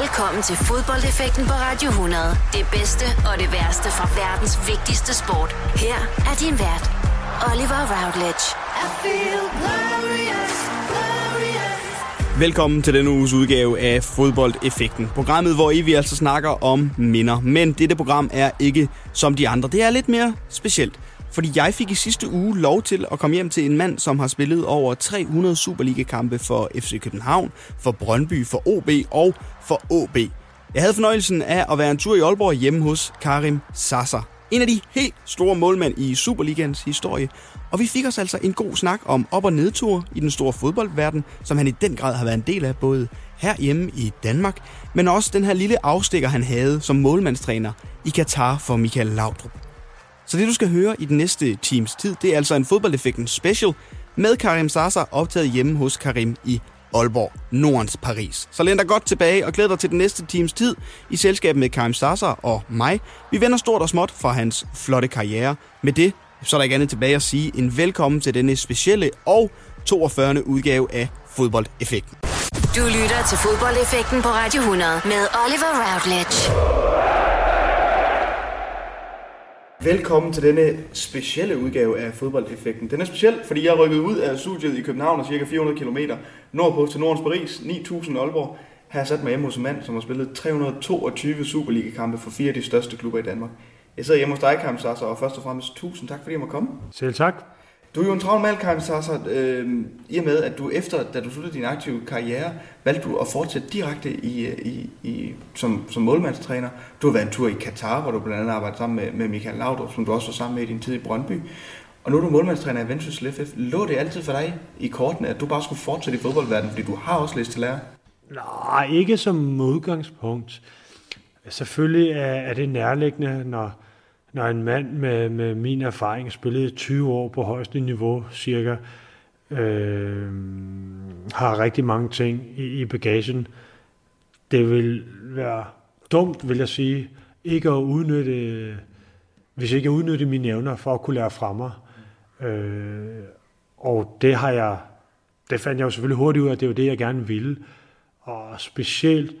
Velkommen til fodboldeffekten på Radio 100. Det bedste og det værste fra verdens vigtigste sport. Her er din vært, Oliver Routledge. I feel glorious, glorious. Velkommen til denne uges udgave af Fodboldeffekten. Programmet, hvor I vi altså snakker om minder. Men dette program er ikke som de andre. Det er lidt mere specielt. Fordi jeg fik i sidste uge lov til at komme hjem til en mand, som har spillet over 300 Superliga-kampe for FC København, for Brøndby, for OB og for OB. Jeg havde fornøjelsen af at være en tur i Aalborg hjemme hos Karim Sasser. En af de helt store målmænd i Superligans historie. Og vi fik os altså en god snak om op- og nedtur i den store fodboldverden, som han i den grad har været en del af både herhjemme i Danmark, men også den her lille afstikker, han havde som målmandstræner i Katar for Michael Laudrup. Så det, du skal høre i den næste times tid, det er altså en fodboldeffekten special med Karim Sasa optaget hjemme hos Karim i Aalborg, Nordens Paris. Så læn dig godt tilbage og glæd dig til den næste times tid i selskab med Karim Sasa og mig. Vi vender stort og småt fra hans flotte karriere. Med det, så er der ikke andet tilbage at sige en velkommen til denne specielle og 42. udgave af Fodboldeffekten. Du lytter til Fodboldeffekten på Radio 100 med Oliver Routledge. Velkommen til denne specielle udgave af Fodboldeffekten. Den er speciel, fordi jeg rykket ud af studiet i København og cirka 400 km nordpå til Nordens Paris, 9000 Aalborg. Her har sat mig hjemme hos en mand, som har spillet 322 Superliga-kampe for fire af de største klubber i Danmark. Jeg sidder hjemme hos dig, Karim og først og fremmest tusind tak, fordi jeg må komme. Selv tak. Du er jo en travl mand, Karim Sasser, øh, i og med, at du efter, da du sluttede din aktive karriere, valgte du at fortsætte direkte i, i, i, som, som målmandstræner. Du har været en tur i Katar, hvor du blandt andet arbejdet sammen med, med Michael Laudrup, som du også var sammen med i din tid i Brøndby. Og nu er du målmandstræner i Vendsyssel FF. Lå det altid for dig i kortene, at du bare skulle fortsætte i fodboldverdenen, fordi du har også lyst til lære? Nej, ikke som modgangspunkt. Selvfølgelig er, er det nærliggende, når, når en mand med, med min erfaring spillede 20 år på højeste niveau cirka, øh, har rigtig mange ting i, i bagagen. Det vil være dumt, vil jeg sige, ikke at udnytte, hvis ikke at udnytte mine evner for at kunne lære fra mig. Øh, og det har jeg, det fandt jeg jo selvfølgelig hurtigt ud af, at det er jo det, jeg gerne ville. Og specielt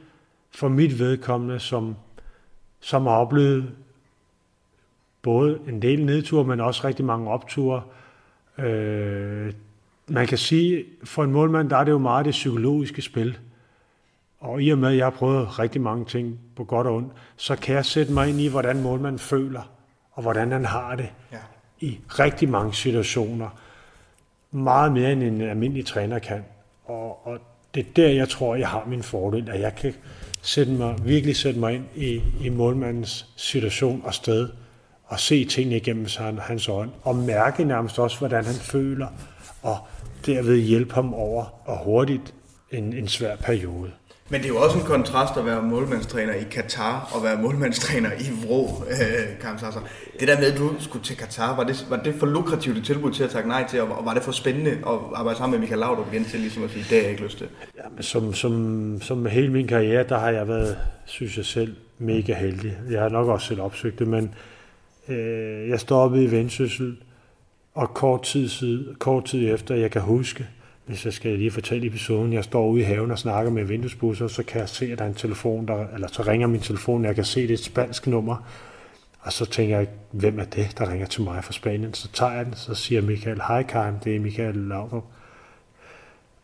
for mit vedkommende, som, som har oplevet både en del nedture, men også rigtig mange opture. Øh, man kan sige, for en målmand, der er det jo meget det psykologiske spil. Og i og med, at jeg har prøvet rigtig mange ting på godt og ondt, så kan jeg sætte mig ind i, hvordan målmanden føler, og hvordan han har det ja. i rigtig mange situationer. Meget mere end en almindelig træner kan. Og, og det er der, jeg tror, jeg har min fordel, at jeg kan sætte mig, virkelig sætte mig ind i, i målmandens situation og sted, og se tingene igennem hans øjne, og mærke nærmest også, hvordan han føler, og derved hjælpe ham over og hurtigt en, en svær periode. Men det er jo også en kontrast at være målmandstræner i Katar og være målmandstræner i Vrå, øh, Karim Sasser. Det der med, at du skulle til Katar, var det, var det for lukrativt et tilbud til at takke nej til, og var det for spændende at arbejde sammen med Michael Laudrup igen til ligesom at sige, det har jeg ikke lyst til? Ja, men som, som, som hele min karriere, der har jeg været, synes jeg selv, mega heldig. Jeg har nok også selv opsøgt det, men øh, jeg stoppede i Vendsyssel, og kort tid, siden, kort tid efter, jeg kan huske, hvis jeg skal lige fortælle episoden, jeg står ude i haven og snakker med vinduesbusser, så kan jeg se, at der er en telefon, der, eller så ringer min telefon, jeg kan se, det er et spansk nummer, og så tænker jeg, hvem er det, der ringer til mig fra Spanien? Så tager jeg den, så siger Michael, hej Karim, det er Michael Laudrup.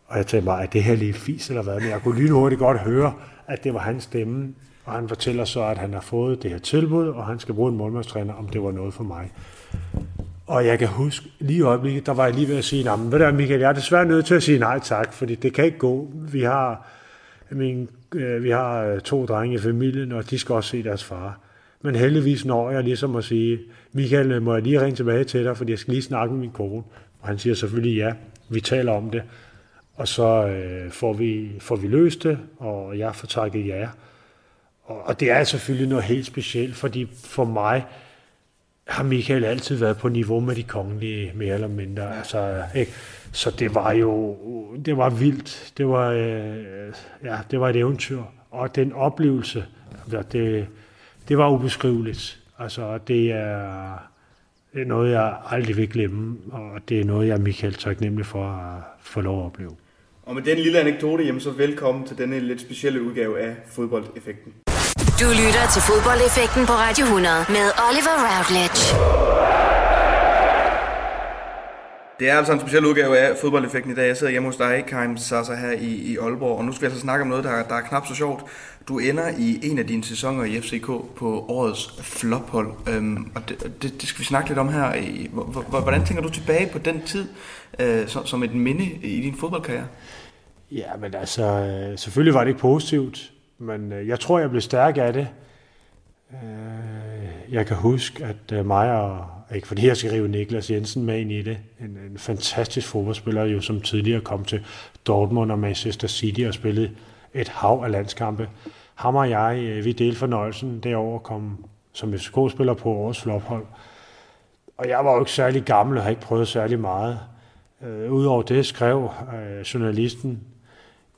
Og jeg tænker bare, er det her lige fis eller hvad? Men jeg kunne lige hurtigt godt høre, at det var hans stemme, og han fortæller så, at han har fået det her tilbud, og han skal bruge en målmandstræner, om det var noget for mig. Og jeg kan huske, lige i øjeblikket, der var jeg lige ved at sige, nej, men ved du Michael, jeg er desværre nødt til at sige nej tak, fordi det kan ikke gå. Vi har, min, øh, vi har øh, to drenge i familien, og de skal også se deres far. Men heldigvis når jeg ligesom at sige, Michael, øh, må jeg lige ringe tilbage til dig, fordi jeg skal lige snakke med min kone. Og han siger selvfølgelig ja, vi taler om det. Og så øh, får, vi, får vi løst det, og jeg får takket ja. Og, det er selvfølgelig noget helt specielt, fordi for mig, har Michael altid været på niveau med de kongelige, mere eller mindre. Altså, ikke? Så det var jo, det var vildt. Det var, øh, ja, det var et eventyr. Og den oplevelse, det, det var ubeskriveligt. Altså, det er, det er noget, jeg aldrig vil glemme, og det er noget, jeg er Michael taknemmelig for at få lov at opleve. Og med den lille anekdote, jamen, så velkommen til denne lidt specielle udgave af Fodboldeffekten. Du lytter til Fodboldeffekten på Radio 100 med Oliver Routledge. Det er altså en speciel udgave af fodboldeffekten i dag. Jeg sidder hjemme hos dig, Karim Sasa, her i, i Aalborg, og nu skal vi altså snakke om noget, der, der er knap så sjovt. Du ender i en af dine sæsoner i FCK på årets flophold, øhm, og det, det, det skal vi snakke lidt om her. Hvordan tænker du tilbage på den tid øh, som, som et minde i din fodboldkarriere? Ja, men altså, øh, selvfølgelig var det ikke positivt, men øh, jeg tror, jeg blev stærk af det. Øh, jeg kan huske, at øh, mig og ikke fordi jeg skal rive Niklas Jensen med ind i det. En, en fantastisk fodboldspiller, jo som tidligere kom til Dortmund og Manchester City og spillede et hav af landskampe. Ham og jeg, øh, vi delte fornøjelsen derover komme som FCK-spiller på årets flophold. Og jeg var jo ikke særlig gammel og har ikke prøvet særlig meget. Øh, Udover det skrev øh, journalisten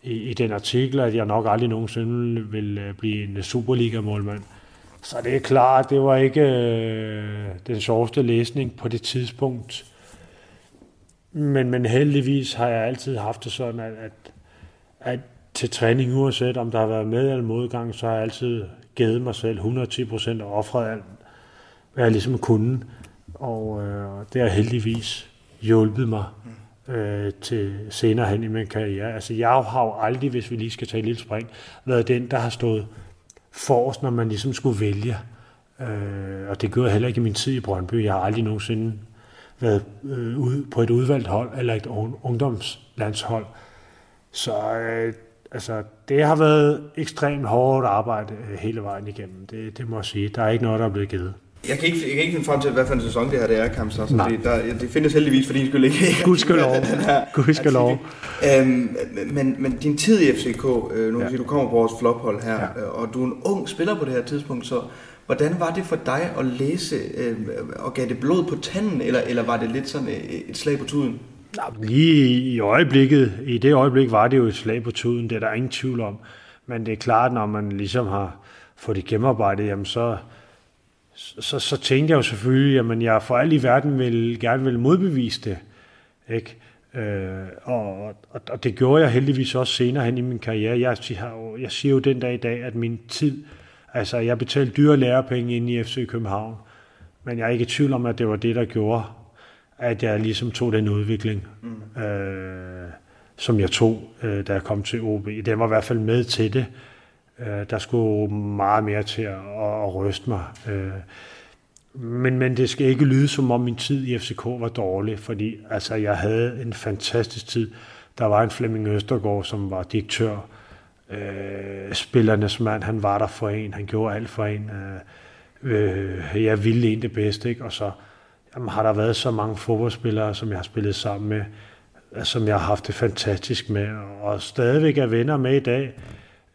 i, i den artikel, at jeg nok aldrig nogensinde vil øh, blive en Superliga-målmand. Så det er klart, det var ikke øh, den sjoveste læsning på det tidspunkt. Men, men heldigvis har jeg altid haft det sådan, at, at, at til træning, uanset om der har været med eller modgang, så har jeg altid givet mig selv 110 procent og offret alt, hvad jeg ligesom kunne. Og øh, det har heldigvis hjulpet mig mm øh, til senere hen i min karriere. Altså jeg har jo aldrig, hvis vi lige skal tage et lille spring, været den, der har stået forrest, når man ligesom skulle vælge. Øh, og det gjorde jeg heller ikke i min tid i Brøndby. Jeg har aldrig nogensinde været øh, ude på et udvalgt hold eller et ungdomslandshold. Så øh, altså, det har været ekstremt hårdt arbejde øh, hele vejen igennem. Det, det må jeg sige. Der er ikke noget, der er blevet givet. Jeg kan, ikke, jeg kan ikke finde frem til, hvad for en sæson det her det er, Kamp, så, fordi der, det findes heldigvis for din skyld ikke. Gud skal lov. Gud skal lov. Øhm, men, men din tid i FCK, øh, nu ja. siger, du kommer på vores flophold her, ja. øh, og du er en ung spiller på det her tidspunkt, så hvordan var det for dig at læse, øh, og gav det blod på tanden, eller, eller var det lidt sådan et, et slag på tuden? Lige i øjeblikket, i det øjeblik var det jo et slag på tuden, det er der ingen tvivl om. Men det er klart, når man ligesom har fået det gennemarbejdet, jamen så, så, så tænkte jeg jo selvfølgelig, at jeg for alt i verden vil, gerne vil modbevise det. Ikke? Øh, og, og, og det gjorde jeg heldigvis også senere hen i min karriere. Jeg, jeg, jeg siger jo den dag i dag, at min tid, altså jeg betalte dyre lærepenge ind i FC København, men jeg er ikke i tvivl om, at det var det, der gjorde, at jeg ligesom tog den udvikling, mm. øh, som jeg tog, øh, da jeg kom til OB. Den var i hvert fald med til det. Øh, Øh, der skulle meget mere til at, at ryste mig. Øh, men, men det skal ikke lyde som om min tid i FCK var dårlig, fordi altså, jeg havde en fantastisk tid. Der var en Flemming Østergaard, som var direktør. Øh, spillernes mand, han var der for en, han gjorde alt for en. Øh, øh, jeg ville en det bedste, ikke? og så jamen, har der været så mange fodboldspillere, som jeg har spillet sammen med, som jeg har haft det fantastisk med, og stadigvæk er venner med i dag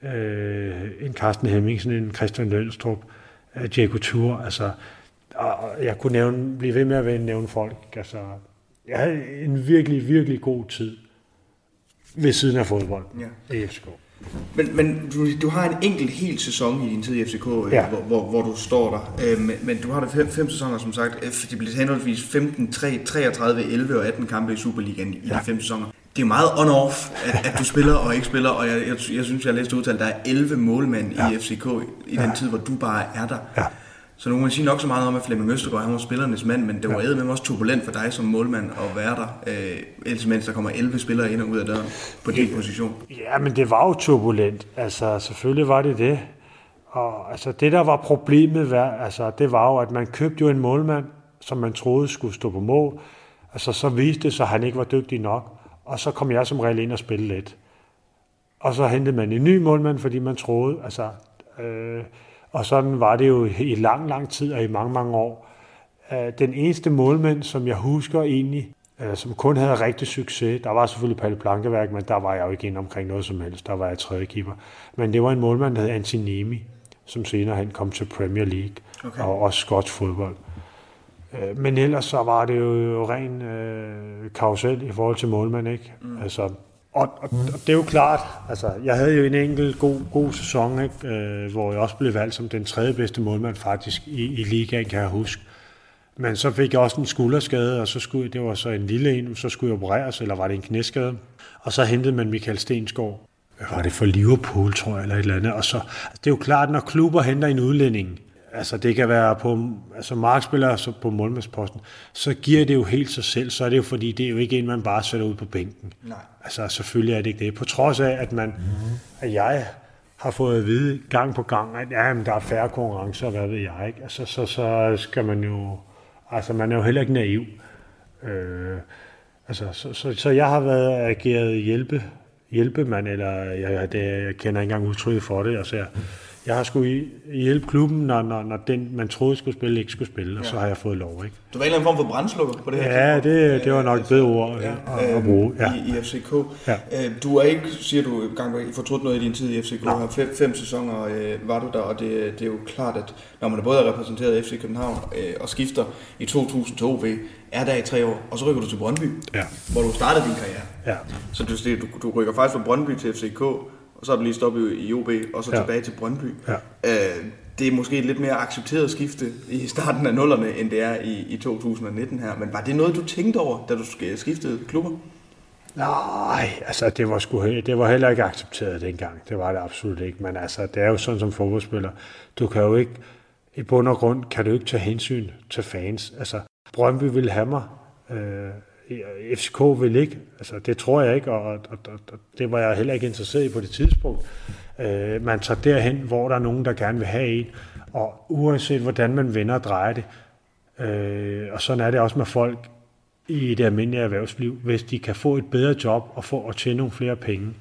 øh, en Carsten Hemmingsen, en Christian Lønstrup, øh, Diego Tour, altså, og jeg kunne nævne, blive ved med at nævne folk, altså, jeg havde en virkelig, virkelig god tid ved siden af fodbold ja. i FCK. Men, men du, du har en enkelt hel sæson i din tid i FCK, øh, ja. hvor, hvor, hvor du står der. Øh, men, men du har da fem, fem sæsoner, som sagt. Det bliver henholdsvis 15, 3, 33, 11 og 18 kampe i Superligaen i ja. de fem sæsoner det er meget on-off, at, at du spiller og ikke spiller, og jeg, jeg, jeg synes, jeg har læst udtalt, at der er 11 målmænd ja. i FCK i den ja. tid, hvor du bare er der. Ja. Så nu kan man sige nok så meget om, at Flemming Østergaard han var spillernes mand, men det var ja. med også turbulent for dig som målmand at være der, øh, mens der kommer 11 spillere ind og ud af døren på din position. Ja, men det var jo turbulent. Altså, selvfølgelig var det det. Og altså, det, der var problemet, var, altså, det var jo, at man købte jo en målmand, som man troede skulle stå på mål. Altså, så viste det sig, at han ikke var dygtig nok. Og så kom jeg som regel ind og spille lidt. Og så hentede man en ny målmand, fordi man troede, altså, øh, og sådan var det jo i lang, lang tid og i mange, mange år. Øh, den eneste målmand, som jeg husker egentlig, øh, som kun havde rigtig succes, der var selvfølgelig Palle Plankeværk, men der var jeg jo ikke inde omkring noget som helst, der var jeg tredje keeper. Men det var en målmand, der hed Antinemi, som senere han kom til Premier League okay. og også skotsk fodbold. Øh, men ellers så var det jo ren øh, karusel i forhold til målmand, ikke? Mm. Altså, og, og, og det er jo klart, altså, jeg havde jo en enkelt god, god sæson, ikke? Øh, hvor jeg også blev valgt som den tredje bedste målmand faktisk i, i ligaen, kan jeg huske. Men så fik jeg også en skulderskade, og så skulle, det var så en lille en, så skulle jeg opereres, eller var det en knæskade. Og så hentede man Michael Stensgaard. Var det for Liverpool, tror jeg, eller et eller andet. Og så, altså, det er jo klart, når klubber henter en udlænding, altså det kan være på altså markspillere altså på målmandsposten, så giver det jo helt sig selv, så er det jo fordi, det er jo ikke en, man bare sætter ud på bænken. Nej. Altså selvfølgelig er det ikke det. På trods af, at man, mm-hmm. at jeg har fået at vide gang på gang, at ja, men der er færre konkurrencer, hvad ved jeg ikke. Altså, så, så skal man jo, altså man er jo heller ikke naiv. Øh, altså, så, så, så, jeg har været ageret hjælpe, hjælpemand, eller jeg, det, jeg kender ikke engang udtrykket for det. Altså, jeg, jeg har skulle hjælpe klubben, når, når, når den, man troede skulle spille, ikke skulle spille, og ja. så har jeg fået lov. Ikke? Du var en eller anden form for brændslukker på det her Ja, det, det var nok et bedre ord ja, at, at bruge. Ja. I, I FCK. Ja. Øh, du er ikke, siger du, gang fortrudt noget i din tid i FCK. Nej. Fem, fem sæsoner øh, var du der, og det, det er jo klart, at når man både er repræsenteret i FC København øh, og skifter i 2000 til OB, er der i tre år, og så rykker du til Brøndby, ja. hvor du startede din karriere. Ja. Så du, du, du rykker faktisk fra Brøndby til FCK, og så er du lige stoppet i OB, og så ja. tilbage til Brøndby. Ja. Øh, det er måske et lidt mere accepteret skifte i starten af nullerne, end det er i, i 2019 her. Men var det noget, du tænkte over, da du skiftede klubber? Nej, altså det var, sgu, det var heller ikke accepteret dengang. Det var det absolut ikke. Men altså, det er jo sådan som fodboldspiller. Du kan jo ikke, i bund og grund, kan du ikke tage hensyn til fans. Altså, Brøndby ville have mig. Øh, FCK vil ikke. Altså, det tror jeg ikke, og, og, og, og det var jeg heller ikke interesseret i på det tidspunkt. Øh, man tager derhen, hvor der er nogen, der gerne vil have en, og uanset hvordan man vender og drejer det, øh, og sådan er det også med folk i det almindelige erhvervsliv, hvis de kan få et bedre job og få at tjene nogle flere penge,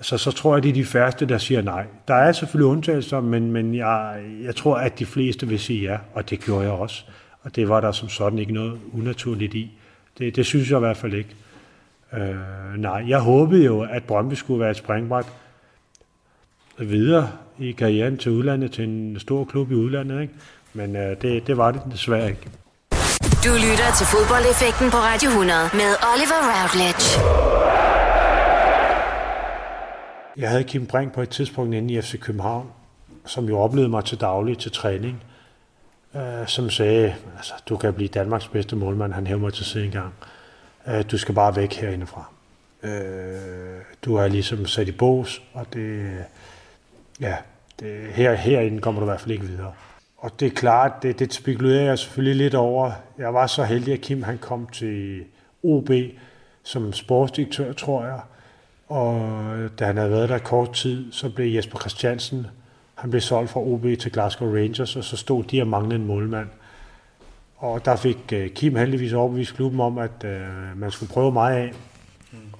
så, så tror jeg, det er de færreste, der siger nej. Der er selvfølgelig undtagelser, men, men jeg, jeg tror, at de fleste vil sige ja, og det gjorde jeg også. Og det var der som sådan ikke noget unaturligt i. Det, det synes jeg i hvert fald ikke. Øh, nej, jeg håbede jo, at Brøndby skulle være et springbræt videre i karrieren til udlandet, til en stor klub i udlandet, ikke? men øh, det, det var det desværre ikke. Du lytter til fodboldeffekten på Radio 100 med Oliver Routledge. Jeg havde Kim Brink på et tidspunkt inde i FC København, som jo oplevede mig til daglig til træning, øh, som sagde, altså, du kan blive Danmarks bedste målmand, han hævde mig til siden en gang. Øh, du skal bare væk herindefra. Øh, du er ligesom sat i bås, og det, ja, det, her, herinde kommer du i hvert fald ikke videre. Og det er klart, det, det spekulerede jeg selvfølgelig lidt over. Jeg var så heldig, at Kim han kom til OB som sportsdirektør, tror jeg. Og da han havde været der kort tid, så blev Jesper Christiansen han blev solgt fra OB til Glasgow Rangers, og så stod de og manglede en målmand. Og der fik øh, Kim heldigvis overbevist klubben om, at øh, man skulle prøve mig af.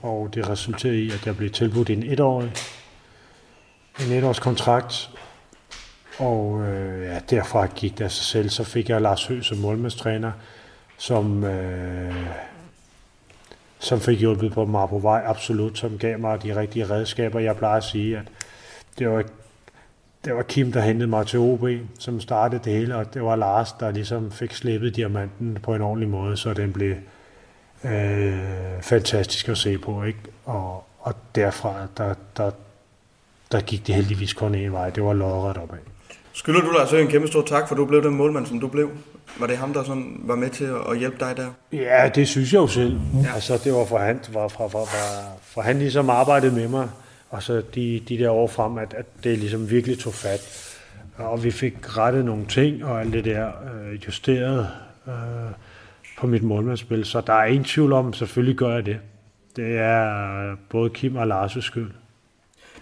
Og det resulterede i, at jeg blev tilbudt en etårig, en etårs kontrakt. Og øh, ja, derfra gik det af sig selv. Så fik jeg Lars Høgh som målmandstræner, som, øh, som fik hjulpet på mig på vej, absolut, som gav mig de rigtige redskaber. Jeg plejer at sige, at det var det var Kim, der hentede mig til OB, som startede det hele, og det var Lars, der ligesom fik slippet diamanten på en ordentlig måde, så den blev øh, fantastisk at se på. Ikke? Og, og derfra, der, der, der gik det heldigvis kun en vej. Det var lodret opad. Skylder du dig altså en kæmpe stor tak, for du blev den målmand, som du blev? Var det ham, der sådan var med til at hjælpe dig der? Ja, det synes jeg jo selv. Ja. Altså, det var for han, for, for, for, for, for han ligesom arbejdede med mig og så de, de der år frem, at, at det ligesom virkelig tog fat. Og vi fik rettet nogle ting, og alt det der øh, justeret øh, på mit målmandsspil. Så der er ingen tvivl om, selvfølgelig gør jeg det. Det er både Kim og Lars' skyld.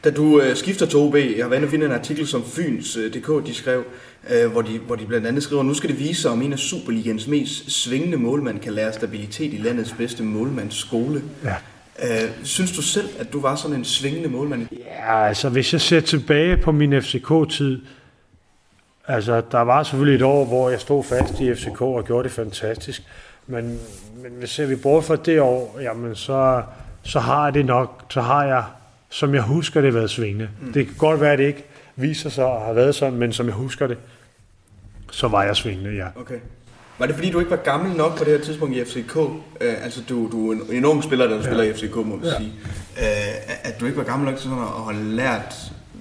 Da du øh, skifter til OB, jeg har været finde en artikel, som Fyns.dk øh, de skrev, øh, hvor, de, hvor de blandt andet skriver, nu skal det vise sig, om en af Superligans mest svingende målmand kan lære stabilitet i landets bedste målmandsskole. Ja. Øh, synes du selv, at du var sådan en svingende målmand? Ja, altså hvis jeg ser tilbage på min FCK-tid, altså der var selvfølgelig et år, hvor jeg stod fast i FCK og gjorde det fantastisk, men, men hvis ser vi bort fra det år, jamen så, så har det nok, så har jeg, som jeg husker det, været svingende. Mm. Det kan godt være, at det ikke viser sig at have været sådan, men som jeg husker det, så var jeg svingende, ja. Okay. Var det fordi, du ikke var gammel nok på det her tidspunkt i FCK? Uh, øh, altså, du, du er en enorm spiller, der ja. spiller i FCK, må vi ja. sige. Uh, at du ikke var gammel nok til sådan at have lært,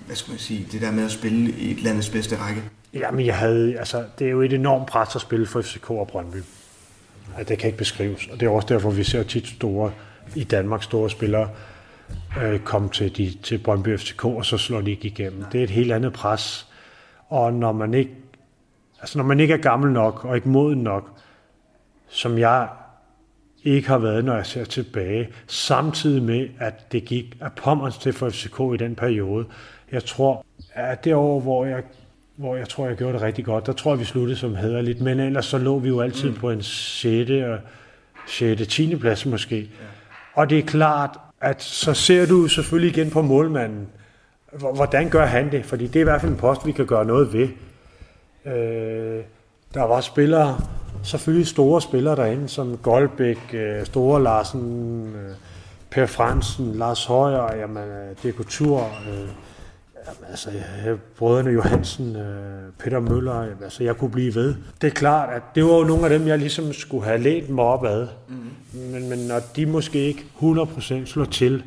hvad skal man sige, det der med at spille i et landets bedste række? Jamen, jeg havde, altså, det er jo et enormt pres at spille for FCK og Brøndby. Altså, det kan ikke beskrives, og det er også derfor, vi ser tit store, i Danmark store spillere øh, komme til, de, til Brøndby FCK, og så slår de ikke igennem. Det er et helt andet pres, og når man ikke, altså, når man ikke er gammel nok, og ikke moden nok, som jeg ikke har været, når jeg ser tilbage, samtidig med, at det gik af pommers til for FCK i den periode. Jeg tror, at det år, hvor jeg, hvor jeg tror, jeg gjorde det rigtig godt, der tror jeg, vi sluttede som lidt, men ellers så lå vi jo altid mm. på en 6. og 6. 10. plads måske. Ja. Og det er klart, at så ser du selvfølgelig igen på målmanden, hvordan gør han det? Fordi det er i hvert fald en post, vi kan gøre noget ved. Øh, der var spillere, selvfølgelig store spillere derinde, som Goldbæk, øh, Store Larsen, øh, Per Fransen, Lars Højer, jamen, øh, Dekotur, øh, jamen, altså, brødrene Johansen, Peter Møller, jamen, altså, jeg kunne blive ved. Det er klart, at det var jo nogle af dem, jeg ligesom skulle have lænt mig op ad. Mm. Men, men når de måske ikke 100% slår til,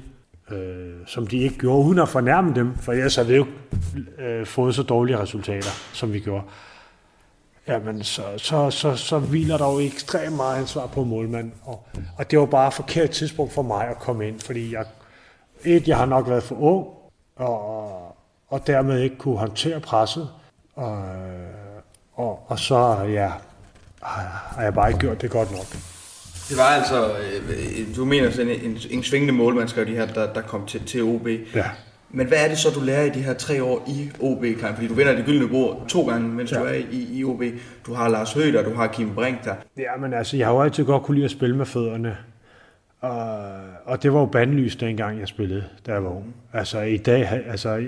øh, som de ikke gjorde, uden at fornærme dem, for ellers har vi jo øh, fået så dårlige resultater, som vi gjorde jamen så, så, så, så hviler der jo ekstremt meget ansvar på målmanden. Og, og det var bare et forkert tidspunkt for mig at komme ind, fordi jeg, et, jeg har nok været for ung, og, og dermed ikke kunne håndtere presset. Og, og, og så ja, har jeg bare ikke gjort det godt nok. Det var altså, øh, du mener sådan en, en, en svingende målmand, skrev de her, der, der kom til, til OB. Ja. Men hvad er det så, du lærer i de her tre år i OB, Karin? Fordi du vinder det gyldne bord to gange, mens ja. du er i, i OB. Du har Lars Høgh du har Kim Brink der. Ja, men altså, jeg har jo altid godt kunne lide at spille med fødderne. Og, og det var jo bandlys dengang, jeg spillede, da jeg var ung. Altså i dag, altså,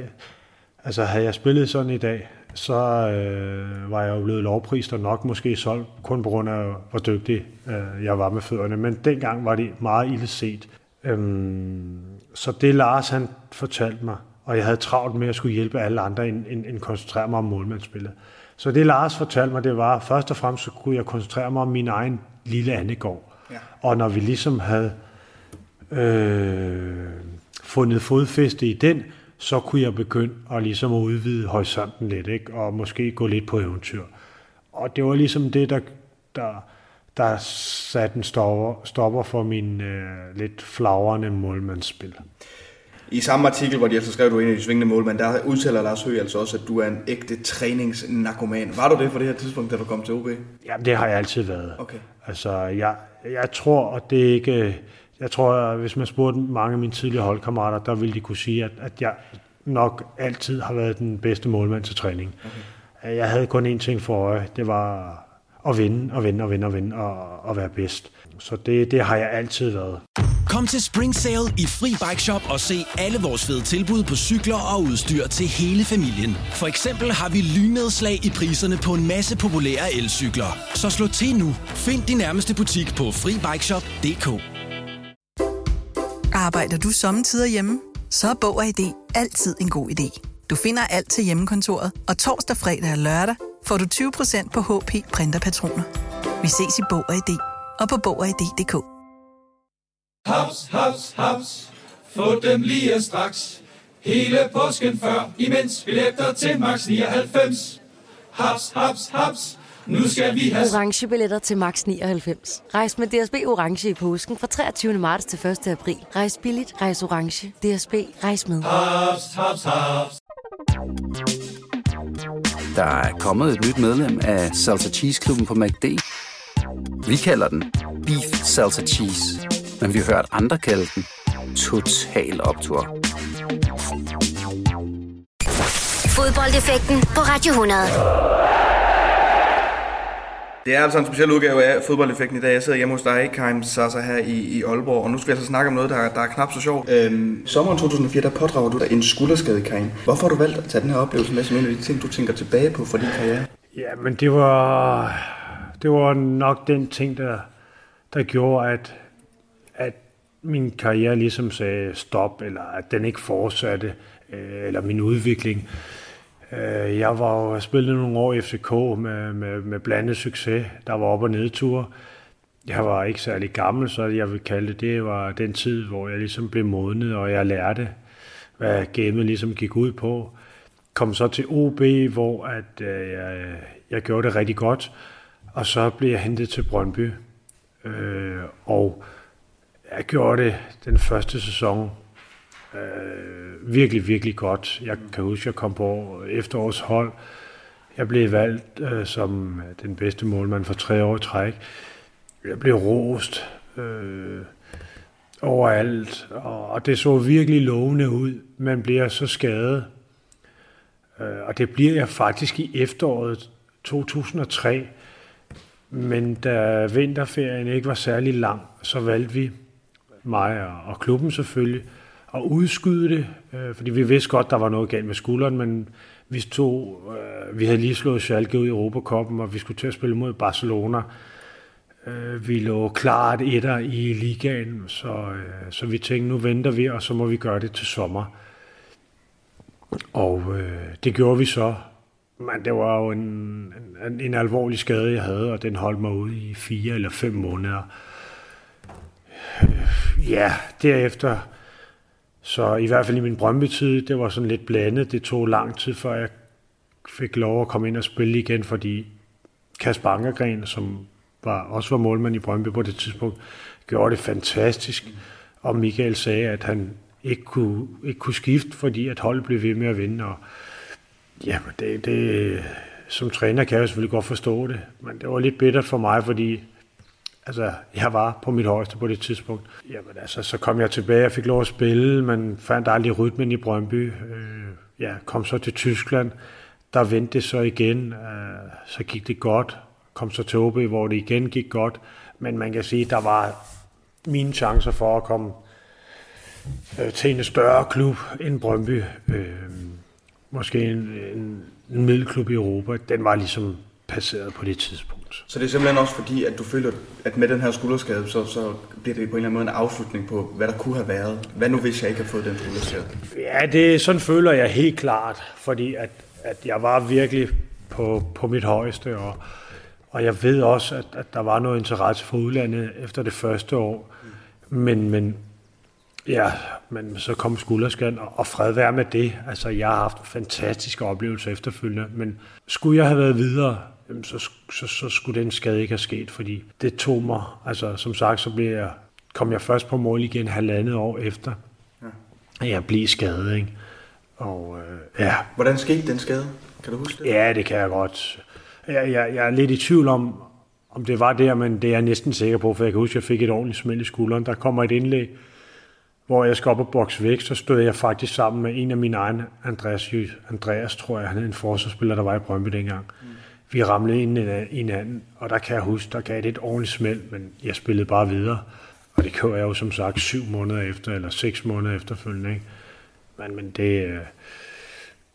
altså havde jeg spillet sådan i dag, så øh, var jeg jo blevet lovprist og nok måske solgt, kun på grund af, hvor dygtig øh, jeg var med fødderne. Men dengang var det meget ille set. Øhm, så det Lars han fortalte mig, og jeg havde travlt med at skulle hjælpe alle andre end, end, end koncentrere mig om målmandsspillet. Så det Lars fortalte mig, det var, først og fremmest så kunne jeg koncentrere mig om min egen lille andegård. Ja. Og når vi ligesom havde øh, fundet fodfæste i den, så kunne jeg begynde at ligesom udvide horisonten lidt, ikke? og måske gå lidt på eventyr. Og det var ligesom det, der, der, der satte en stopper, stopper for min øh, lidt flagrende målmandsspil. I samme artikel, hvor de altså skrev, at du er en af de svingende målmænd, der udtaler Lars Høgh altså også, at du er en ægte træningsnarkoman. Var du det på det her tidspunkt, da du kom til OB? Jamen, det har jeg altid været. Okay. Altså, jeg, jeg tror, og det er ikke... Jeg tror, at hvis man spurgte mange af mine tidligere holdkammerater, der ville de kunne sige, at, at jeg nok altid har været den bedste målmand til træning. Okay. Jeg havde kun én ting for øje, det var at vinde og vinde og vinde og vinde og, og være bedst. Så det, det har jeg altid været. Kom til Spring Sale i Fri Bike Shop og se alle vores fede tilbud på cykler og udstyr til hele familien. For eksempel har vi lynedslag i priserne på en masse populære elcykler. Så slå til nu. Find din nærmeste butik på FriBikeShop.dk Arbejder du sommetider hjemme? Så er Bog og ID altid en god idé. Du finder alt til hjemmekontoret, og torsdag, fredag og lørdag får du 20% på HP printerpatroner. Vi ses i Bog og ID og på Bog og ID.dk. Haps, haps, haps. Få dem lige straks. Hele påsken før, imens billetter til max 99. Haps, haps, haps. Nu skal vi have... Orange billetter til max 99. Rejs med DSB Orange i påsken fra 23. marts til 1. april. Rejs billigt, rejs orange. DSB, rejs med. Haps, haps, haps. Der er kommet et nyt medlem af Salsa Cheese Klubben på MACD. Vi kalder den Beef Salsa Cheese, men vi har hørt andre kalde den Total Optor. Fodboldeffekten på Radio 100. Det er altså en speciel udgave af fodboldeffekten i dag. Jeg sidder hjemme hos dig, Karim Sasa, her i, i Aalborg, og nu skal vi altså snakke om noget, der, der er knap så sjovt. Øhm, sommeren 2004, der pådrager du dig en skulderskade, Karim. Hvorfor har du valgt at tage den her oplevelse med som en af de ting, du tænker tilbage på for din karriere? Ja, men det var, det var nok den ting, der, der gjorde, at, at min karriere ligesom sagde stop, eller at den ikke fortsatte, øh, eller min udvikling. Øh, Øh, jeg var jo spillet nogle år i FCK med, med, med blandet succes. Der var op- og nedture. Jeg var ikke særlig gammel, så jeg vil kalde det. Det var den tid, hvor jeg ligesom blev modnet, og jeg lærte, hvad gamet ligesom gik ud på. kom så til OB, hvor at, øh, jeg, jeg gjorde det rigtig godt, og så blev jeg hentet til Brøndby. Øh, og jeg gjorde det den første sæson øh, virkelig, virkelig godt. Jeg kan huske, at jeg kom på efterårshold. Jeg blev valgt øh, som øh, den bedste målmand for tre år i træk. Jeg blev rost øh, overalt, og, og det så virkelig lovende ud. Man bliver så skadet. Øh, og det bliver jeg faktisk i efteråret 2003. Men da vinterferien ikke var særlig lang, så valgte vi, mig og, og klubben selvfølgelig, at udskyde det, øh, fordi vi vidste godt, der var noget galt med skulderen, men vi tog, øh, vi havde lige slået Schalke ud i Europakoppen, og vi skulle til at spille mod Barcelona. Øh, vi lå klart etter i ligaen, så, øh, så vi tænkte, nu venter vi, og så må vi gøre det til sommer. Og øh, det gjorde vi så. Men det var jo en, en, en alvorlig skade, jeg havde, og den holdt mig ude i fire eller fem måneder. Øh, ja, derefter, så i hvert fald i min Brøndby-tid, det var sådan lidt blandet. Det tog lang tid, før jeg fik lov at komme ind og spille igen, fordi Kasper Ankergren, som var, også var målmand i Brøndby på det tidspunkt, gjorde det fantastisk. Og Michael sagde, at han ikke kunne, ikke kunne skifte, fordi at holdet blev ved med at vinde. Og ja, det, det, som træner kan jeg selvfølgelig godt forstå det, men det var lidt bittert for mig, fordi altså, jeg var på mit højeste på det tidspunkt. Jamen, altså, så kom jeg tilbage jeg fik lov at spille, men fandt aldrig rytmen i Brøndby. Øh, ja, kom så til Tyskland, der vendte det så igen, øh, så gik det godt. Kom så til OB, hvor det igen gik godt, men man kan sige, der var mine chancer for at komme øh, til en større klub end Brøndby. Øh, måske en, en, en middelklub i Europa. Den var ligesom passeret på det tidspunkt. Så det er simpelthen også fordi, at du føler, at med den her skulderskade, så, så bliver det på en eller anden måde en afslutning på, hvad der kunne have været. Hvad nu, hvis jeg ikke har fået den skulderskade? Ja, det, sådan føler jeg helt klart, fordi at, at jeg var virkelig på, på mit højeste, og, og jeg ved også, at, at der var noget interesse for udlandet efter det første år. Men, men Ja, men så kom skulderskan, og fred være med det. Altså, jeg har haft fantastiske oplevelser efterfølgende, men skulle jeg have været videre, så, så, så skulle den skade ikke have sket, fordi det tog mig, altså som sagt, så blev jeg, kom jeg først på mål igen halvandet år efter, ja. jeg blev skadet, ikke? Og øh, ja. Hvordan skete den skade? Kan du huske det? Ja, det kan jeg godt. Jeg, jeg, jeg er lidt i tvivl om, om det var der, men det er jeg næsten sikker på, for jeg kan huske, at jeg fik et ordentligt smæld i skulderen. Der kommer et indlæg, hvor jeg skal op og bokse væk, så stod jeg faktisk sammen med en af mine egne, Andreas, Andreas tror jeg, han er en forsvarsspiller, der var i Brøndby dengang. Vi ramlede ind i hinanden, og der kan jeg huske, der gav det et ordentligt smæld, men jeg spillede bare videre. Og det kører jeg jo som sagt syv måneder efter, eller seks måneder efterfølgende. Ikke? Men, men det, øh,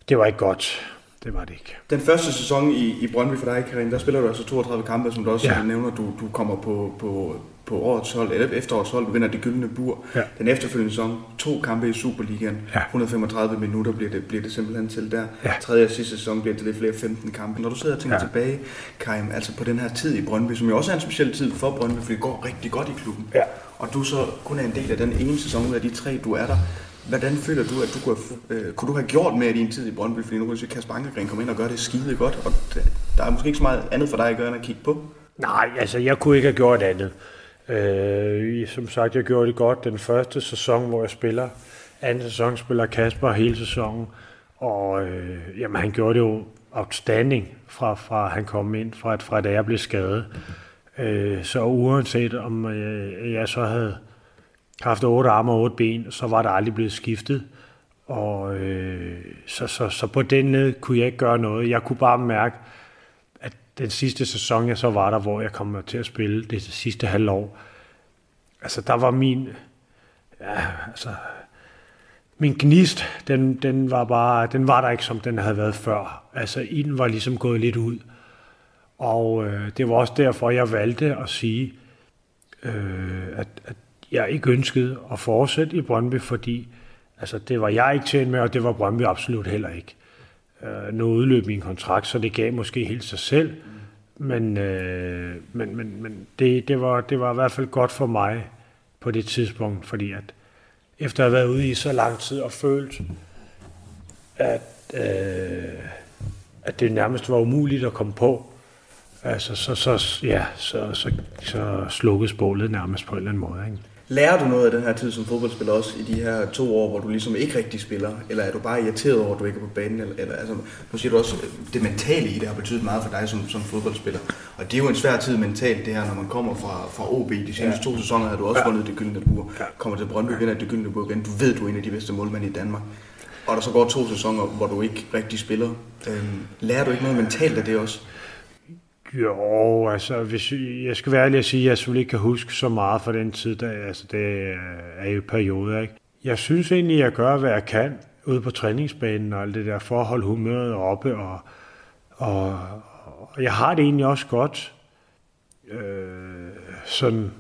det var ikke godt. Det var det ikke. Den første sæson i, i Brøndby for dig, Karin, der spiller du altså 32 kampe, som du også ja. nævner. Du, du kommer på, på, på årets hold, eller efterårets hold, vinder det gyldne bur. Ja. Den efterfølgende sæson, to kampe i Superligaen, ja. 135 minutter bliver det, bliver det simpelthen til der. Ja. Tredje og sidste sæson bliver det lidt flere 15 kampe. Når du sidder og tænker ja. tilbage, Karim, altså på den her tid i Brøndby, som jo også er en speciel tid for Brøndby, for det går rigtig godt i klubben. Ja. Og du så kun er en del af den ene sæson ud af de tre, du er der. Hvordan føler du, at du kunne have, øh, kunne du have gjort mere i din tid i Brøndby? Fordi nu kan du se, at Kasper Ankergren kommer ind og gør det skide godt, og der er måske ikke så meget andet for dig at gøre, end at kigge på. Nej, altså jeg kunne ikke have gjort andet. Øh, som sagt, jeg gjorde det godt den første sæson, hvor jeg spiller. Anden sæson spiller Kasper hele sæsonen. Og øh, jamen, han gjorde det jo outstanding fra, fra han kom ind, fra, fra da jeg blev skadet. Øh, så uanset om øh, jeg så havde haft otte arme og otte ben, så var der aldrig blevet skiftet. Og øh, så, så, så på den led kunne jeg ikke gøre noget. Jeg kunne bare mærke, den sidste sæson, jeg så var der, hvor jeg kom til at spille det sidste halvår, altså der var min, ja, altså, min gnist, den, den var bare, den var der ikke, som den havde været før. Altså, ilden var ligesom gået lidt ud. Og øh, det var også derfor, jeg valgte at sige, øh, at, at jeg ikke ønskede at fortsætte i Brøndby, fordi altså, det var jeg ikke tjent med, og det var Brøndby absolut heller ikke. Øh, nu udløb min kontrakt, så det gav måske helt sig selv. Men, øh, men, men, men det, det, var, det var i hvert fald godt for mig på det tidspunkt, fordi at efter at have været ude i så lang tid og følt, at, øh, at det nærmest var umuligt at komme på. Altså, så, så, ja, så, så, så slukkes bålet nærmest på en eller anden måde. Ikke? Lærer du noget af den her tid som fodboldspiller også i de her to år, hvor du ligesom ikke rigtig spiller? Eller er du bare irriteret over, at du ikke er på banen? Eller, eller, altså, nu siger du også, at det mentale i det har betydet meget for dig som, som fodboldspiller. Og det er jo en svær tid mentalt, det her, når man kommer fra, fra OB. De seneste ja. to sæsoner har du også ja. vundet det gyldne bur. Ja. Kommer til Brøndby, vinder det gyldne bur igen. Du ved, du er en af de bedste målmænd i Danmark. Og der så går to sæsoner, hvor du ikke rigtig spiller. Øhm, lærer du ikke noget mentalt af det også? Jo, altså, hvis jeg skal være ærlig at sige, at jeg selvfølgelig ikke kan huske så meget fra den tid, der, altså, det øh, er jo perioder, ikke? Jeg synes egentlig, at jeg gør, hvad jeg kan ude på træningsbanen og alt det der for at holde humøret oppe, og, og, og jeg har det egentlig også godt, øh, sådan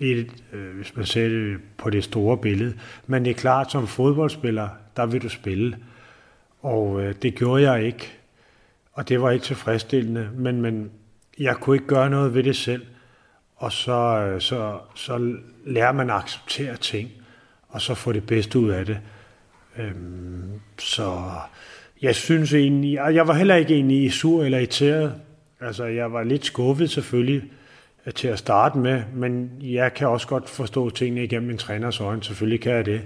et, øh, hvis man ser det på det store billede. Men det er klart, som fodboldspiller, der vil du spille, og øh, det gjorde jeg ikke og det var ikke tilfredsstillende, men, men jeg kunne ikke gøre noget ved det selv. Og så, øh, så, så lærer man at acceptere ting, og så få det bedste ud af det. Øhm, så jeg synes egentlig, jeg var heller ikke egentlig sur eller irriteret. Altså, jeg var lidt skuffet selvfølgelig øh, til at starte med, men jeg kan også godt forstå tingene igennem en træners øjne. Selvfølgelig kan jeg det.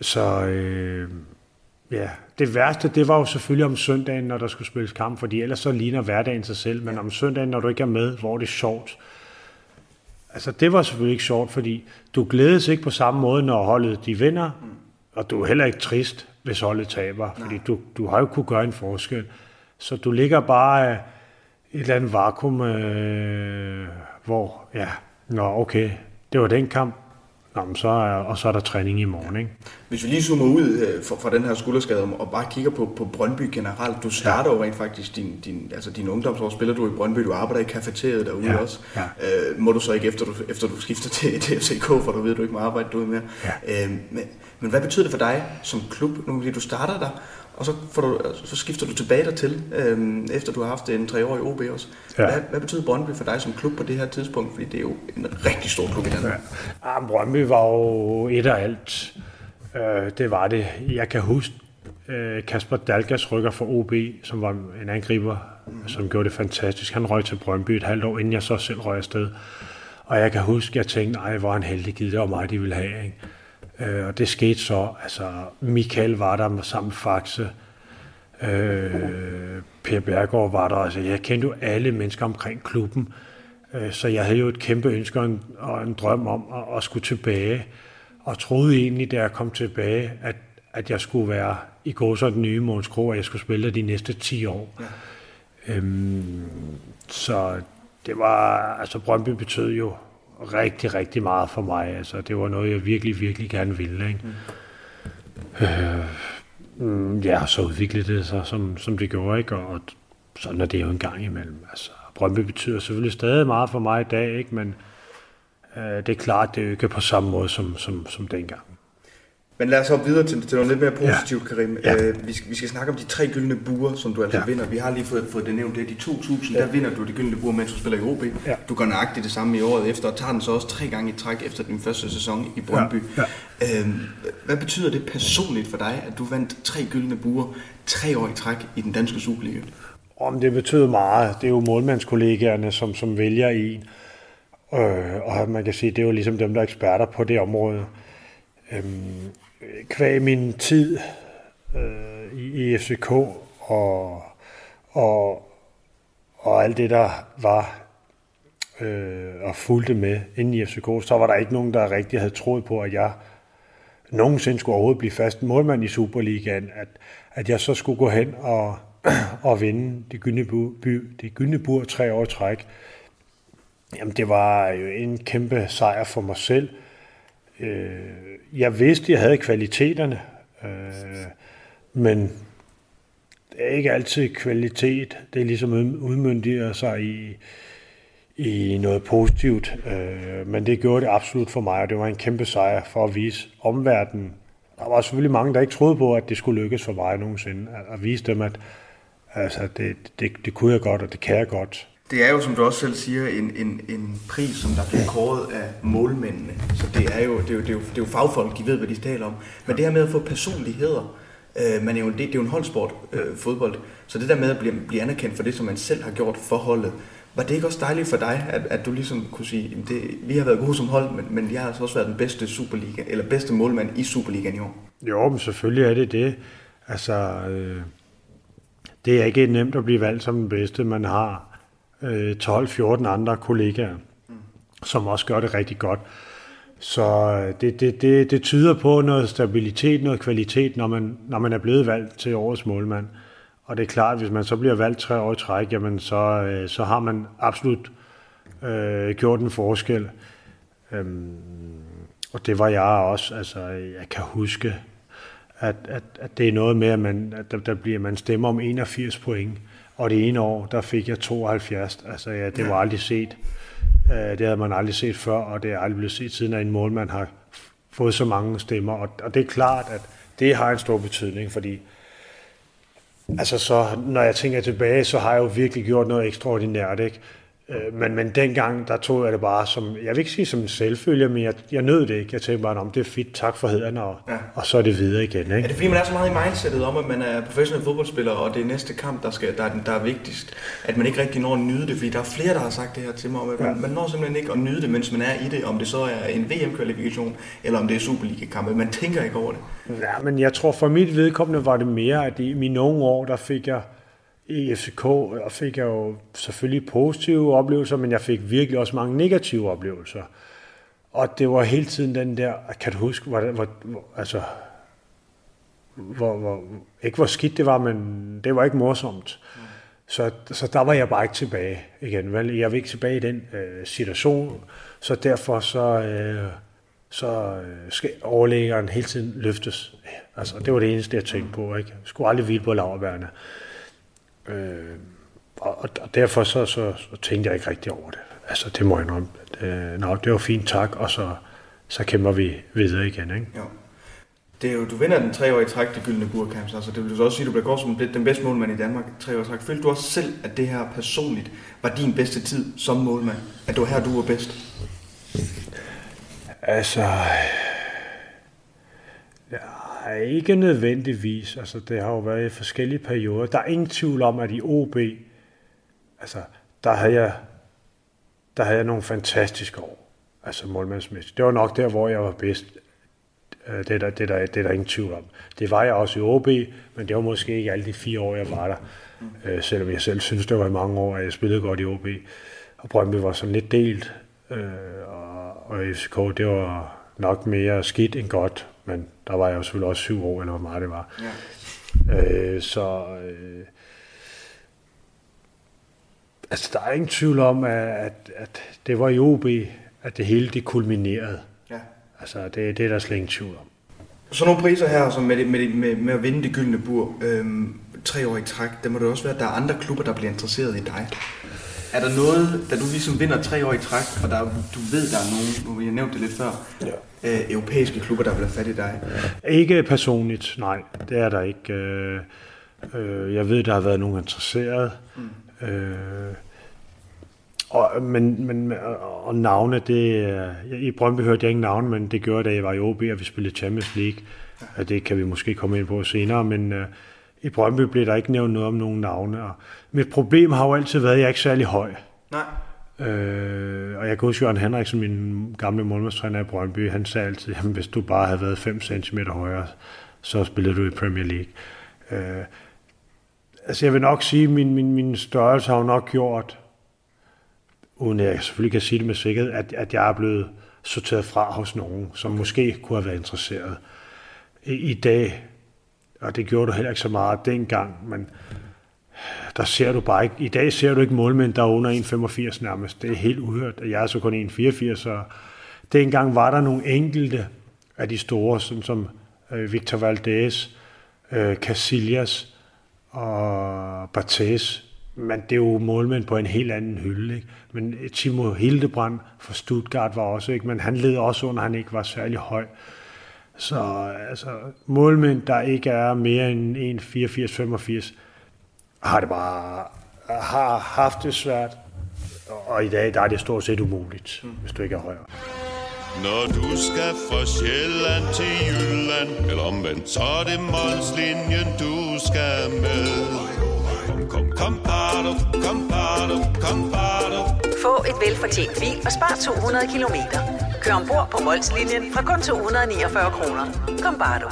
Så øh, Ja, det værste, det var jo selvfølgelig om søndagen, når der skulle spilles kamp, fordi ellers så ligner hverdagen sig selv, men om søndagen, når du ikke er med, hvor er det sjovt. Altså, det var selvfølgelig ikke sjovt, fordi du glædes ikke på samme måde, når holdet de vinder, og du er heller ikke trist, hvis holdet taber, Nej. fordi du, du har jo kunne gøre en forskel. Så du ligger bare i et eller andet vakuum, øh, hvor, ja, nå okay, det var den kamp, Nå, så er, og så er der træning i morgen. Ikke? Hvis vi lige zoomer ud øh, fra, fra den her skulderskade og bare kigger på, på Brøndby generelt. Du starter ja. jo rent faktisk din, din, altså din ungdomsår, spiller du i Brøndby, du arbejder i kafeteriet derude ja. også. Ja. Øh, må du så ikke, efter du, efter du skifter til, til FCK, for du ved, at du ikke må arbejde derude mere. Ja. Øh, men, men hvad betyder det for dig som klub, nu du starter der, og så, får du, så skifter du tilbage dertil, øh, efter du har haft en tre år i OB også. Ja. Hvad, hvad betyder Brøndby for dig som klub på det her tidspunkt? Fordi det er jo en rigtig stor klub i Danmark. Ja. Ja, Brøndby var jo et af alt. Øh, det var det. Jeg kan huske øh, Kasper Dalgas rykker for OB, som var en angriber, mm. som gjorde det fantastisk. Han røg til Brøndby et halvt år, inden jeg så selv røg afsted. Og jeg kan huske, at jeg tænkte, nej, hvor en heldig givet, det var mig, de ville have. Ikke? Øh, og det skete så, altså Michael var der sammen med Faxe, øh, Per Bergård var der, altså jeg kendte jo alle mennesker omkring klubben, øh, så jeg havde jo et kæmpe ønske og en, og en drøm om at, at skulle tilbage, og troede egentlig, da jeg kom tilbage, at, at jeg skulle være i går så den nye Måns Kro, og jeg skulle spille de næste 10 år. Ja. Øhm, så det var, altså Brøndby betød jo rigtig, rigtig meget for mig. Altså, det var noget, jeg virkelig, virkelig gerne ville. Ikke? Mm. Øh, mm, ja, så udviklede det sig, som, som det gjorde. Ikke? Og, og sådan er det jo en gang imellem. Altså, Brøndby betyder selvfølgelig stadig meget for mig i dag, ikke? men det er klart, det er jo ikke på samme måde som, som, som dengang. Men lad os hoppe videre til, til noget lidt mere positivt, ja. Karim. Ja. Øh, vi, skal, vi skal snakke om de tre gyldne buer, som du altså ja. vinder. Vi har lige fået, fået det nævnt. Det er de 2000, ja. der vinder du de gyldne buer, mens du spiller i OB. Ja. Du gør nøjagtigt det samme i året efter, og tager den så også tre gange i træk efter din første sæson i Brøndby. Ja. Ja. Øhm, hvad betyder det personligt for dig, at du vandt tre gyldne buer tre år i træk i den danske Superliga? Om det betyder meget. Det er jo målmandskollegaerne, som, som vælger en. Øh, og man kan sige, det er jo ligesom dem, der er eksperter på det område. Øhm, kvæg min tid øh, i, i FCK og, og, og alt det, der var øh, og fulgte med inden i FCK, så var der ikke nogen, der rigtig havde troet på, at jeg nogensinde skulle overhovedet blive fast målmand i Superligaen, at, at jeg så skulle gå hen og, og vinde det gyldne by, det gyldne bur tre år træk. Jamen, det var jo en kæmpe sejr for mig selv. Øh, jeg vidste, jeg havde kvaliteterne, øh, men det er ikke altid kvalitet. Det er ligesom udmyndiger sig i, i noget positivt. Øh, men det gjorde det absolut for mig, og det var en kæmpe sejr for at vise omverdenen. Der var selvfølgelig mange, der ikke troede på, at det skulle lykkes for mig nogensinde. At vise dem, at altså, det, det, det kunne jeg godt, og det kan jeg godt. Det er jo, som du også selv siger, en, en, en pris, som der bliver kåret af målmændene. Så det er jo, det er jo, det er jo, det er jo fagfolk, de ved, hvad de taler om. Men det her med at få personligheder, Øh, man er jo, det, det er jo en holdsport, øh, fodbold. Så det der med at blive, blive anerkendt for det, som man selv har gjort for holdet, var det ikke også dejligt for dig, at, at du ligesom kunne sige, at vi har været gode som hold, men, men jeg har altså også været den bedste Superliga, eller bedste målmand i Superligaen i år? Jo, men selvfølgelig er det det. Altså, øh, det er ikke nemt at blive valgt som den bedste. Man har øh, 12-14 andre kollegaer, som også gør det rigtig godt. Så øh, det, det, det, det tyder på noget stabilitet, noget kvalitet, når man, når man er blevet valgt til årets målmand. Og det er klart, at hvis man så bliver valgt tre år i træk, jamen så, øh, så har man absolut øh, gjort en forskel. Øhm, og det var jeg også. Altså, jeg kan huske, at, at, at det er noget med, at, man, at der, der bliver, man stemmer om 81 point. Og det ene år, der fik jeg 72. Altså, ja, det var aldrig set. Øh, det havde man aldrig set før, og det er aldrig blevet set siden, at en målmand har fået så mange stemmer. Og, og det er klart, at det har en stor betydning, fordi altså så, når jeg tænker tilbage, så har jeg jo virkelig gjort noget ekstraordinært. Ikke? Øh, men, men dengang, der tog jeg det bare som, jeg vil ikke sige som en selvfølge, men jeg, jeg nød det ikke. Jeg tænkte bare, om det er fedt, tak for hederne, og, ja. og så er det videre igen. Ikke? Er det fordi, man er så meget i mindsetet om, at man er professionel fodboldspiller, og det er næste kamp, der, skal, der, er, der er vigtigst, at man ikke rigtig når at nyde det? Fordi der er flere, der har sagt det her til mig, om, at ja. man, man når simpelthen ikke at nyde det, mens man er i det, om det så er en VM-kvalifikation, eller om det er Superliga-kampe. Man tænker ikke over det. Ja, men jeg tror for mit vedkommende var det mere, at i mine unge år, der fik jeg i FCK og fik jeg jo selvfølgelig positive oplevelser, men jeg fik virkelig også mange negative oplevelser. Og det var hele tiden den der, kan du huske, hvor, hvor, hvor altså, hvor, hvor, ikke hvor skidt det var, men det var ikke morsomt. Mm. Så, så der var jeg bare ikke tilbage igen. Vel? Jeg var ikke tilbage i den øh, situation, så derfor så, øh, så øh, skal overlæggeren hele tiden løftes. Altså, det var det eneste, jeg tænkte på. Ikke? Jeg skulle aldrig hvile på laverbærene. Øh, og, og derfor så, så, så tænkte jeg ikke rigtig over det. Altså, det må jeg nok. Øh, nå, det var fint, tak, og så, så kæmper vi videre igen, ikke? Jo. Det er jo, du vinder den tre år i træk, det gyldne burkamp, altså det vil du også sige, du bliver godt som den bedste målmand i Danmark tre år i træk. Følte du også selv, at det her personligt var din bedste tid som målmand? At det var her, du var bedst? Altså, Ja, ikke nødvendigvis. Altså, det har jo været i forskellige perioder. Der er ingen tvivl om, at i OB, altså, der havde jeg, der havde jeg nogle fantastiske år. Altså målmandsmæssigt. Det var nok der, hvor jeg var bedst. Øh, det er, der, det, er der, det er der ingen tvivl om. Det var jeg også i OB, men det var måske ikke alle de fire år, jeg var der. Mm. Selvom jeg selv synes, det var i mange år, at jeg spillede godt i OB. Og Brøndby var sådan lidt delt. Øh, og, og FCK, det var nok mere skidt end godt men der var jeg jo selvfølgelig også syv år, eller hvor meget det var. Ja. Øh, så øh, altså, der er ingen tvivl om, at, at, at det var i OB, at det hele det kulminerede. Ja. Altså, det, det er der slet ingen tvivl om. Så nogle priser her, som med, med, med, med at vinde det gyldne bur, øhm, tre år i træk, der må det også være, at der er andre klubber, der bliver interesseret i dig. Er der noget, da du ligesom vinder tre år i træk, og der, du ved, der er nogen, nu jeg nævnt det lidt før, ja. øh, europæiske klubber, der bliver fat i dig? Ikke personligt, nej. Det er der ikke. Øh, øh, jeg ved, der har været nogen interesseret. Mm. Øh, og, men, men, og navne, det i Brøndby hørte jeg ingen navne, men det gjorde, da jeg var i OB, og vi spillede Champions League. Ja. Det kan vi måske komme ind på senere, men øh, i Brøndby blev der ikke nævnt noget om nogen navne. Og mit problem har jo altid været, at jeg er ikke særlig høj. Nej. Øh, og jeg kan huske, Jørgen Henriksen, min gamle målmandstræner i Brøndby, han sagde altid, at hvis du bare havde været 5 cm højere, så spillede du i Premier League. Øh, altså jeg vil nok sige, at min, min, min størrelse har jo nok gjort, uden jeg selvfølgelig kan sige det med sikkerhed, at, at jeg er blevet sorteret fra hos nogen, som måske kunne have været interesseret. I, i dag og det gjorde du heller ikke så meget dengang, men der ser du bare ikke, i dag ser du ikke målmænd, der er under 1,85 nærmest. Det er helt uhørt, jeg er så kun 1,84, så dengang var der nogle enkelte af de store, som, som Victor Valdez, øh, Casillas og Barthez, men det er jo målmænd på en helt anden hylde. Ikke? Men Timo Hildebrand fra Stuttgart var også, ikke? men han led også under, han ikke var særlig høj. Så altså, målmænd, der ikke er mere end 1,84-85, har det bare har haft det svært. Og i dag der er det stort set umuligt, mm. hvis du ikke er højere. Når du skal fra Sjælland til Jylland Eller omvendt, så er det Molslinjen, du skal med Kom, kom, kom, bado, kom, bado, kom, bado. Få et velfortjent bil og spar 200 kilometer. Kør ombord på Molslinjen fra kun 249 kroner. Kom bare du.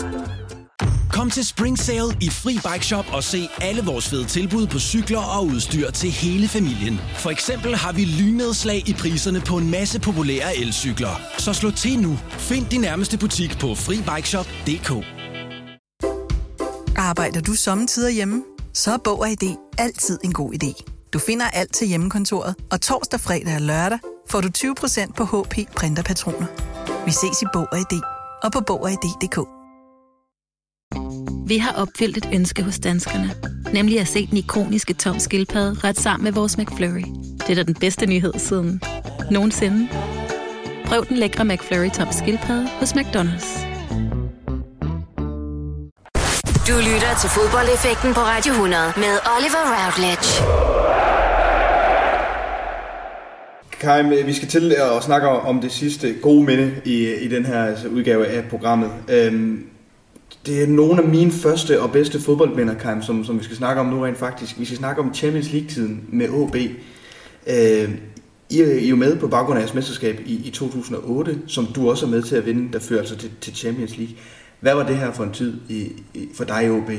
Kom til Spring Sale i Fri Bike Shop og se alle vores fede tilbud på cykler og udstyr til hele familien. For eksempel har vi lynedslag i priserne på en masse populære elcykler. Så slå til nu. Find din nærmeste butik på FriBikeShop.dk Arbejder du sommetider hjemme? Så er Bog og ID altid en god idé. Du finder alt til hjemmekontoret, og torsdag, fredag og lørdag får du 20% på HP printerpatroner. Vi ses i Bog og ID og på Bog og ID.dk. Vi har opfyldt et ønske hos danskerne. Nemlig at se den ikoniske tom skildpadde ret sammen med vores McFlurry. Det er da den bedste nyhed siden nogensinde. Prøv den lækre McFlurry tom skildpadde hos McDonald's. Du lytter til fodboldeffekten på Radio 100 med Oliver Routledge. Karim, vi skal til at snakke om det sidste gode minde i, i den her altså, udgave af programmet. Øhm, det er nogle af mine første og bedste fodboldminder, Karim, som, som vi skal snakke om nu rent faktisk. Vi skal snakke om Champions League-tiden med OB. Øh, I, er, I er jo med på baggrund af jeres mesterskab i, i 2008, som du også er med til at vinde, der fører altså til, til Champions League. Hvad var det her for en tid i, i, for dig i OB?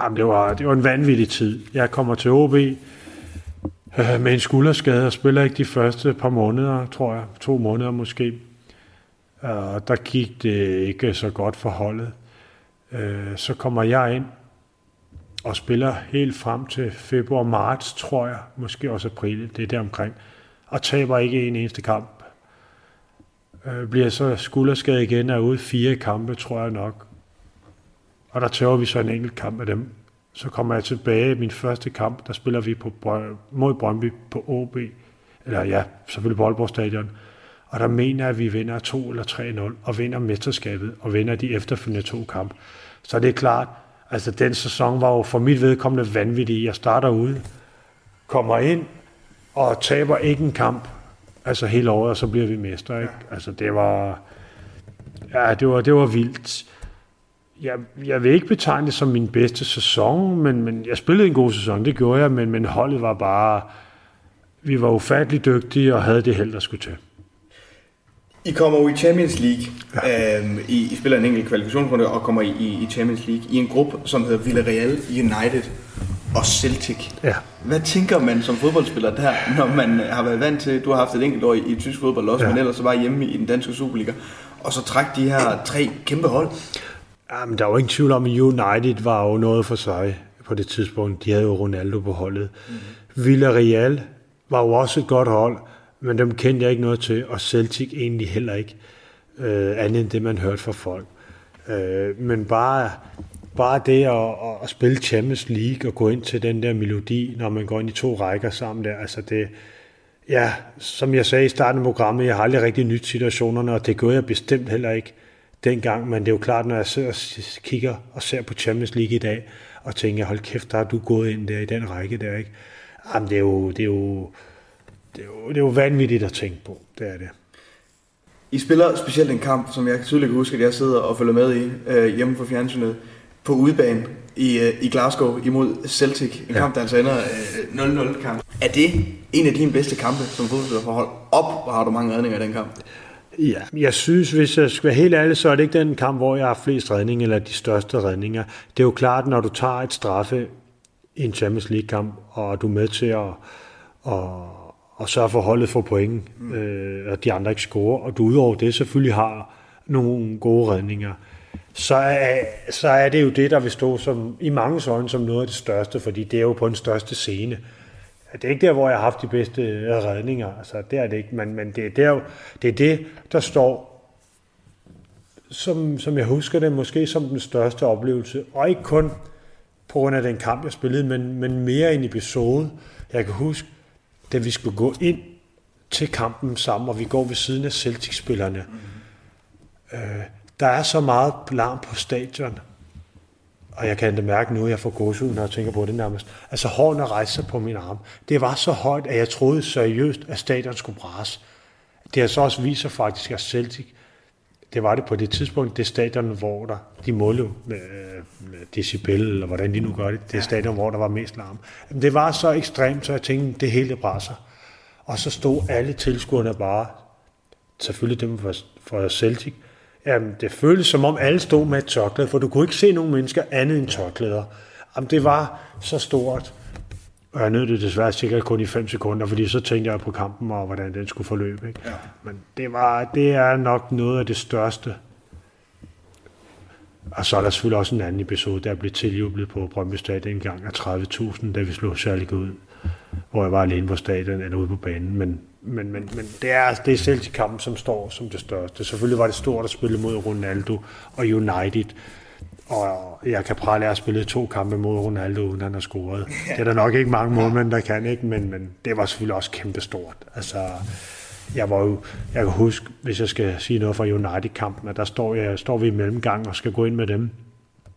Jamen, det, var, det var en vanvittig tid. Jeg kommer til OB øh, med en skulderskade og spiller ikke de første par måneder, tror jeg. To måneder måske. Øh, og der gik det ikke så godt for holdet. Øh, så kommer jeg ind og spiller helt frem til februar-marts, tror jeg, måske også april, det er der omkring, og taber ikke en eneste kamp. Øh, bliver så skulderskadet igen, er ude fire kampe, tror jeg nok. Og der tager vi så en enkelt kamp af dem. Så kommer jeg tilbage i min første kamp, der spiller vi på, mod Brøndby på OB, eller ja, selvfølgelig på Aalborg Stadion. Og der mener jeg, at vi vinder 2 eller 3-0, og vinder mesterskabet, og vinder de efterfølgende to kampe. Så det er klart, altså den sæson var jo for mit vedkommende vanvittig. Jeg starter ude, kommer ind, og taber ikke en kamp, altså hele året, og så bliver vi mester. Ikke? Altså det var, ja, det var, det var vildt. Jeg, jeg vil ikke betegne det som min bedste sæson, men, men jeg spillede en god sæson, det gjorde jeg, men, men holdet var bare, vi var ufattelig dygtige og havde det held, der skulle til. I kommer jo i Champions League. Ja. Øhm, I, I spiller en enkelt kvalifikationsrunde og kommer i, i Champions League i en gruppe, som hedder Villarreal United og Celtic. Ja. Hvad tænker man som fodboldspiller der, når man har været vant til, du har haft et enkelt år i, i tysk fodbold også, ja. men ellers så var hjemme i den danske Superliga, og så træk de her tre kæmpe hold? Jamen, der var ingen tvivl om, at United var jo noget for sig på det tidspunkt. De havde jo Ronaldo på holdet. Mm. Villarreal var jo også et godt hold, men dem kendte jeg ikke noget til, og Celtic egentlig heller ikke, øh, andet end det, man hørte fra folk. Øh, men bare, bare det at, at spille Champions League og gå ind til den der melodi, når man går ind i to rækker sammen der, altså det, ja, som jeg sagde i starten af programmet, jeg har aldrig rigtig nyt situationerne, og det gør jeg bestemt heller ikke dengang, men det er jo klart, når jeg sidder og kigger og ser på Champions League i dag, og tænker, hold kæft, der er du gået ind der i den række der, ikke? Jamen, det er jo, det er jo, det er, jo, det er jo vanvittigt at tænke på, det er det. I spiller specielt en kamp, som jeg tydeligt kan huske, at jeg sidder og følger med i øh, hjemme på fjernsynet, på udebane i, øh, i Glasgow imod Celtic. En ja. kamp, der altså ender øh, 0-0 kamp. Er det en af dine bedste kampe som fodboldspiller for hold op, hvor har du mange redninger i den kamp? Ja, jeg synes, hvis jeg skal være helt ærlig, så er det ikke den kamp, hvor jeg har flest redninger, eller de største redninger. Det er jo klart, når du tager et straffe i en Champions League-kamp, og du er med til at, at og sørge for, holdet får point, mm. øh, og de andre ikke scorer, og du udover det selvfølgelig har nogle gode redninger, så er, så er det jo det, der vil stå som, i mange øjne som noget af det største, fordi det er jo på den største scene. Det er ikke der, hvor jeg har haft de bedste redninger, altså det er det ikke, men, men det, er der, det er det, der står, som, som jeg husker det, måske som den største oplevelse, og ikke kun på grund af den kamp, jeg spillede, men, men mere en episode. Jeg kan huske, da vi skulle gå ind til kampen sammen, og vi går ved siden af Celtic-spillerne. Mm. Øh, der er så meget larm på stadion, og jeg kan da mærke nu, at jeg får gåsehud, når jeg tænker på det nærmest. Altså hårene rejser sig på min arm. Det var så højt, at jeg troede seriøst, at stadion skulle brase. Det har så også vist sig faktisk, at Celtic, det var det på det tidspunkt, det stadion, hvor der, de målte med, med decibel, eller hvordan de nu gør det, det stadion, hvor der var mest larm. Det var så ekstremt, så jeg tænkte, det hele brænder. Og så stod alle tilskuerne bare, selvfølgelig dem fra, fra Celtic, Jamen, det føltes som om alle stod med et tørklæde, for du kunne ikke se nogen mennesker andet end tørklæder. Jamen, det var så stort. Og jeg nød det desværre sikkert kun i 5 sekunder, fordi så tænkte jeg på kampen og hvordan den skulle forløbe. Ikke? Ja. Men det, var, det er nok noget af det største. Og så er der selvfølgelig også en anden episode, der blev tiljublet på Brøndby Stadion en gang af 30.000, da vi slog særligt ud, hvor jeg var alene på stadion eller ude på banen. Men, men, men, men det er, det er selv kampen, som står som det største. Selvfølgelig var det stort at spille mod Ronaldo og United, og jeg kan prale at have spillet to kampe mod Ronaldo, uden han har scoret. Det er der nok ikke mange målmænd, der kan, ikke? Men, men det var selvfølgelig også kæmpestort. Altså, jeg var jo, jeg kan huske, hvis jeg skal sige noget fra United-kampen, at der står, jeg, står vi i mellemgang og skal gå ind med dem.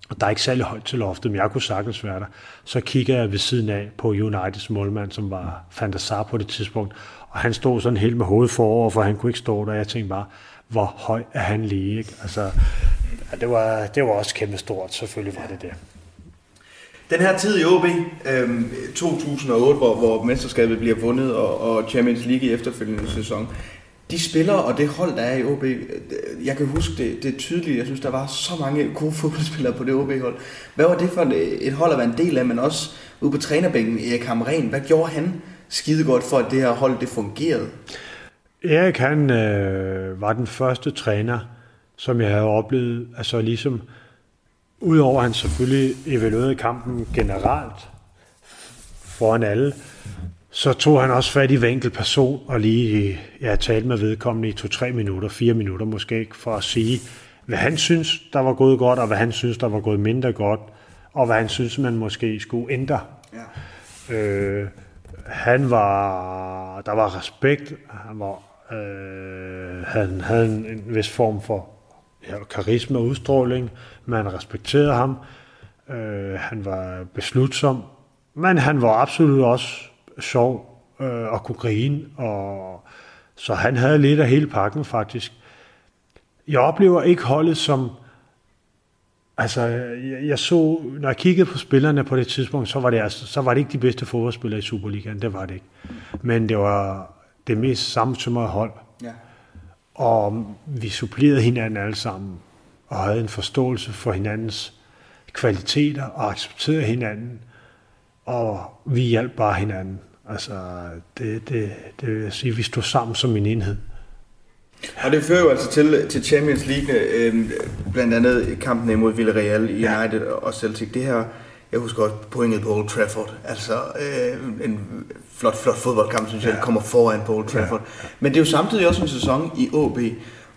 Og der er ikke særlig højt til loftet, men jeg kunne sagtens være der. Så kigger jeg ved siden af på Uniteds målmand, som var Fantasar på det tidspunkt, og han stod sådan helt med hovedet forover, for han kunne ikke stå der. Jeg tænkte bare, hvor høj er han lige? Ikke? Altså, ja, det, var, det var også kæmpe stort, selvfølgelig var det det. Den her tid i OB, øh, 2008, hvor, hvor mesterskabet bliver vundet, og, og Champions League i efterfølgende sæson, de spillere og det hold, der er i OB, øh, jeg kan huske det, det tydeligt, jeg synes, der var så mange gode fodboldspillere på det OB-hold. Hvad var det for et hold at være en del af, men også ude på trænerbænken, Erik Hamren, hvad gjorde han skide godt for, at det her hold det fungerede? Erik han øh, var den første træner, som jeg havde oplevet, altså ligesom, udover han selvfølgelig evaluerede kampen generelt foran alle, så tog han også fat i hver enkelt person og lige ja, talte med vedkommende i to-tre minutter, fire minutter måske, for at sige, hvad han synes, der var gået godt, og hvad han synes, der var gået mindre godt, og hvad han synes, man måske skulle ændre. Ja. Øh, han var, der var respekt, han var, øh, han havde en, en vis form for ja, karisma og udstråling, man respekterede ham, øh, han var beslutsom, men han var absolut også sjov øh, og kunne grine, og så han havde lidt af hele pakken faktisk. Jeg oplever ikke holdet som, altså jeg, jeg så, når jeg kiggede på spillerne på det tidspunkt, så var det, altså, så var det ikke de bedste fodboldspillere i Superligaen, det var det ikke. Men det var det mest sammensumrede hold. Ja. Og vi supplerede hinanden alle sammen, og havde en forståelse for hinandens kvaliteter, og accepterede hinanden, og vi hjalp bare hinanden. Altså, det, det, det vil jeg sige, vi stod sammen som en enhed. Og det fører jo altså til, til Champions League, øh, blandt andet kampen imod Villarreal, United ja. og Celtic. Det her, jeg husker også pointet på Old Trafford. Altså øh, en flot, flot fodboldkamp, synes jeg, ja. kommer foran på Old Trafford. Ja. Men det er jo samtidig også en sæson i OB,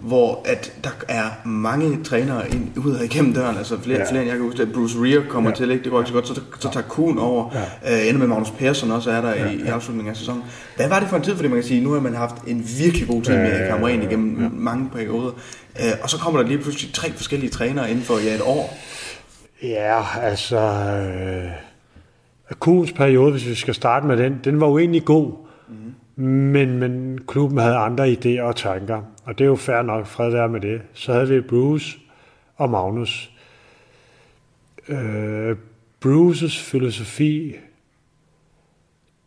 hvor at der er mange trænere ind, ud af igennem døren, altså flere, ja. flere end jeg kan huske, at Bruce Rear kommer ja. til, ikke? det går ikke så godt, så, så tager Kuhn over, ja. øh, ender med Magnus Persson også er der ja. i, i afslutningen af sæsonen. Hvad var det for en tid, fordi man kan sige, nu har man haft en virkelig god tid med ja, ja, ja, igennem ja. mange perioder, øh, og så kommer der lige pludselig tre forskellige trænere inden for ja, et år. Ja, altså, øh, Kuhns periode, hvis vi skal starte med den, den var jo egentlig god, mm. men, men klubben havde andre idéer og tanker. Og det er jo fair nok, fred være med det. Så havde vi Bruce og Magnus. Øh, Bruces filosofi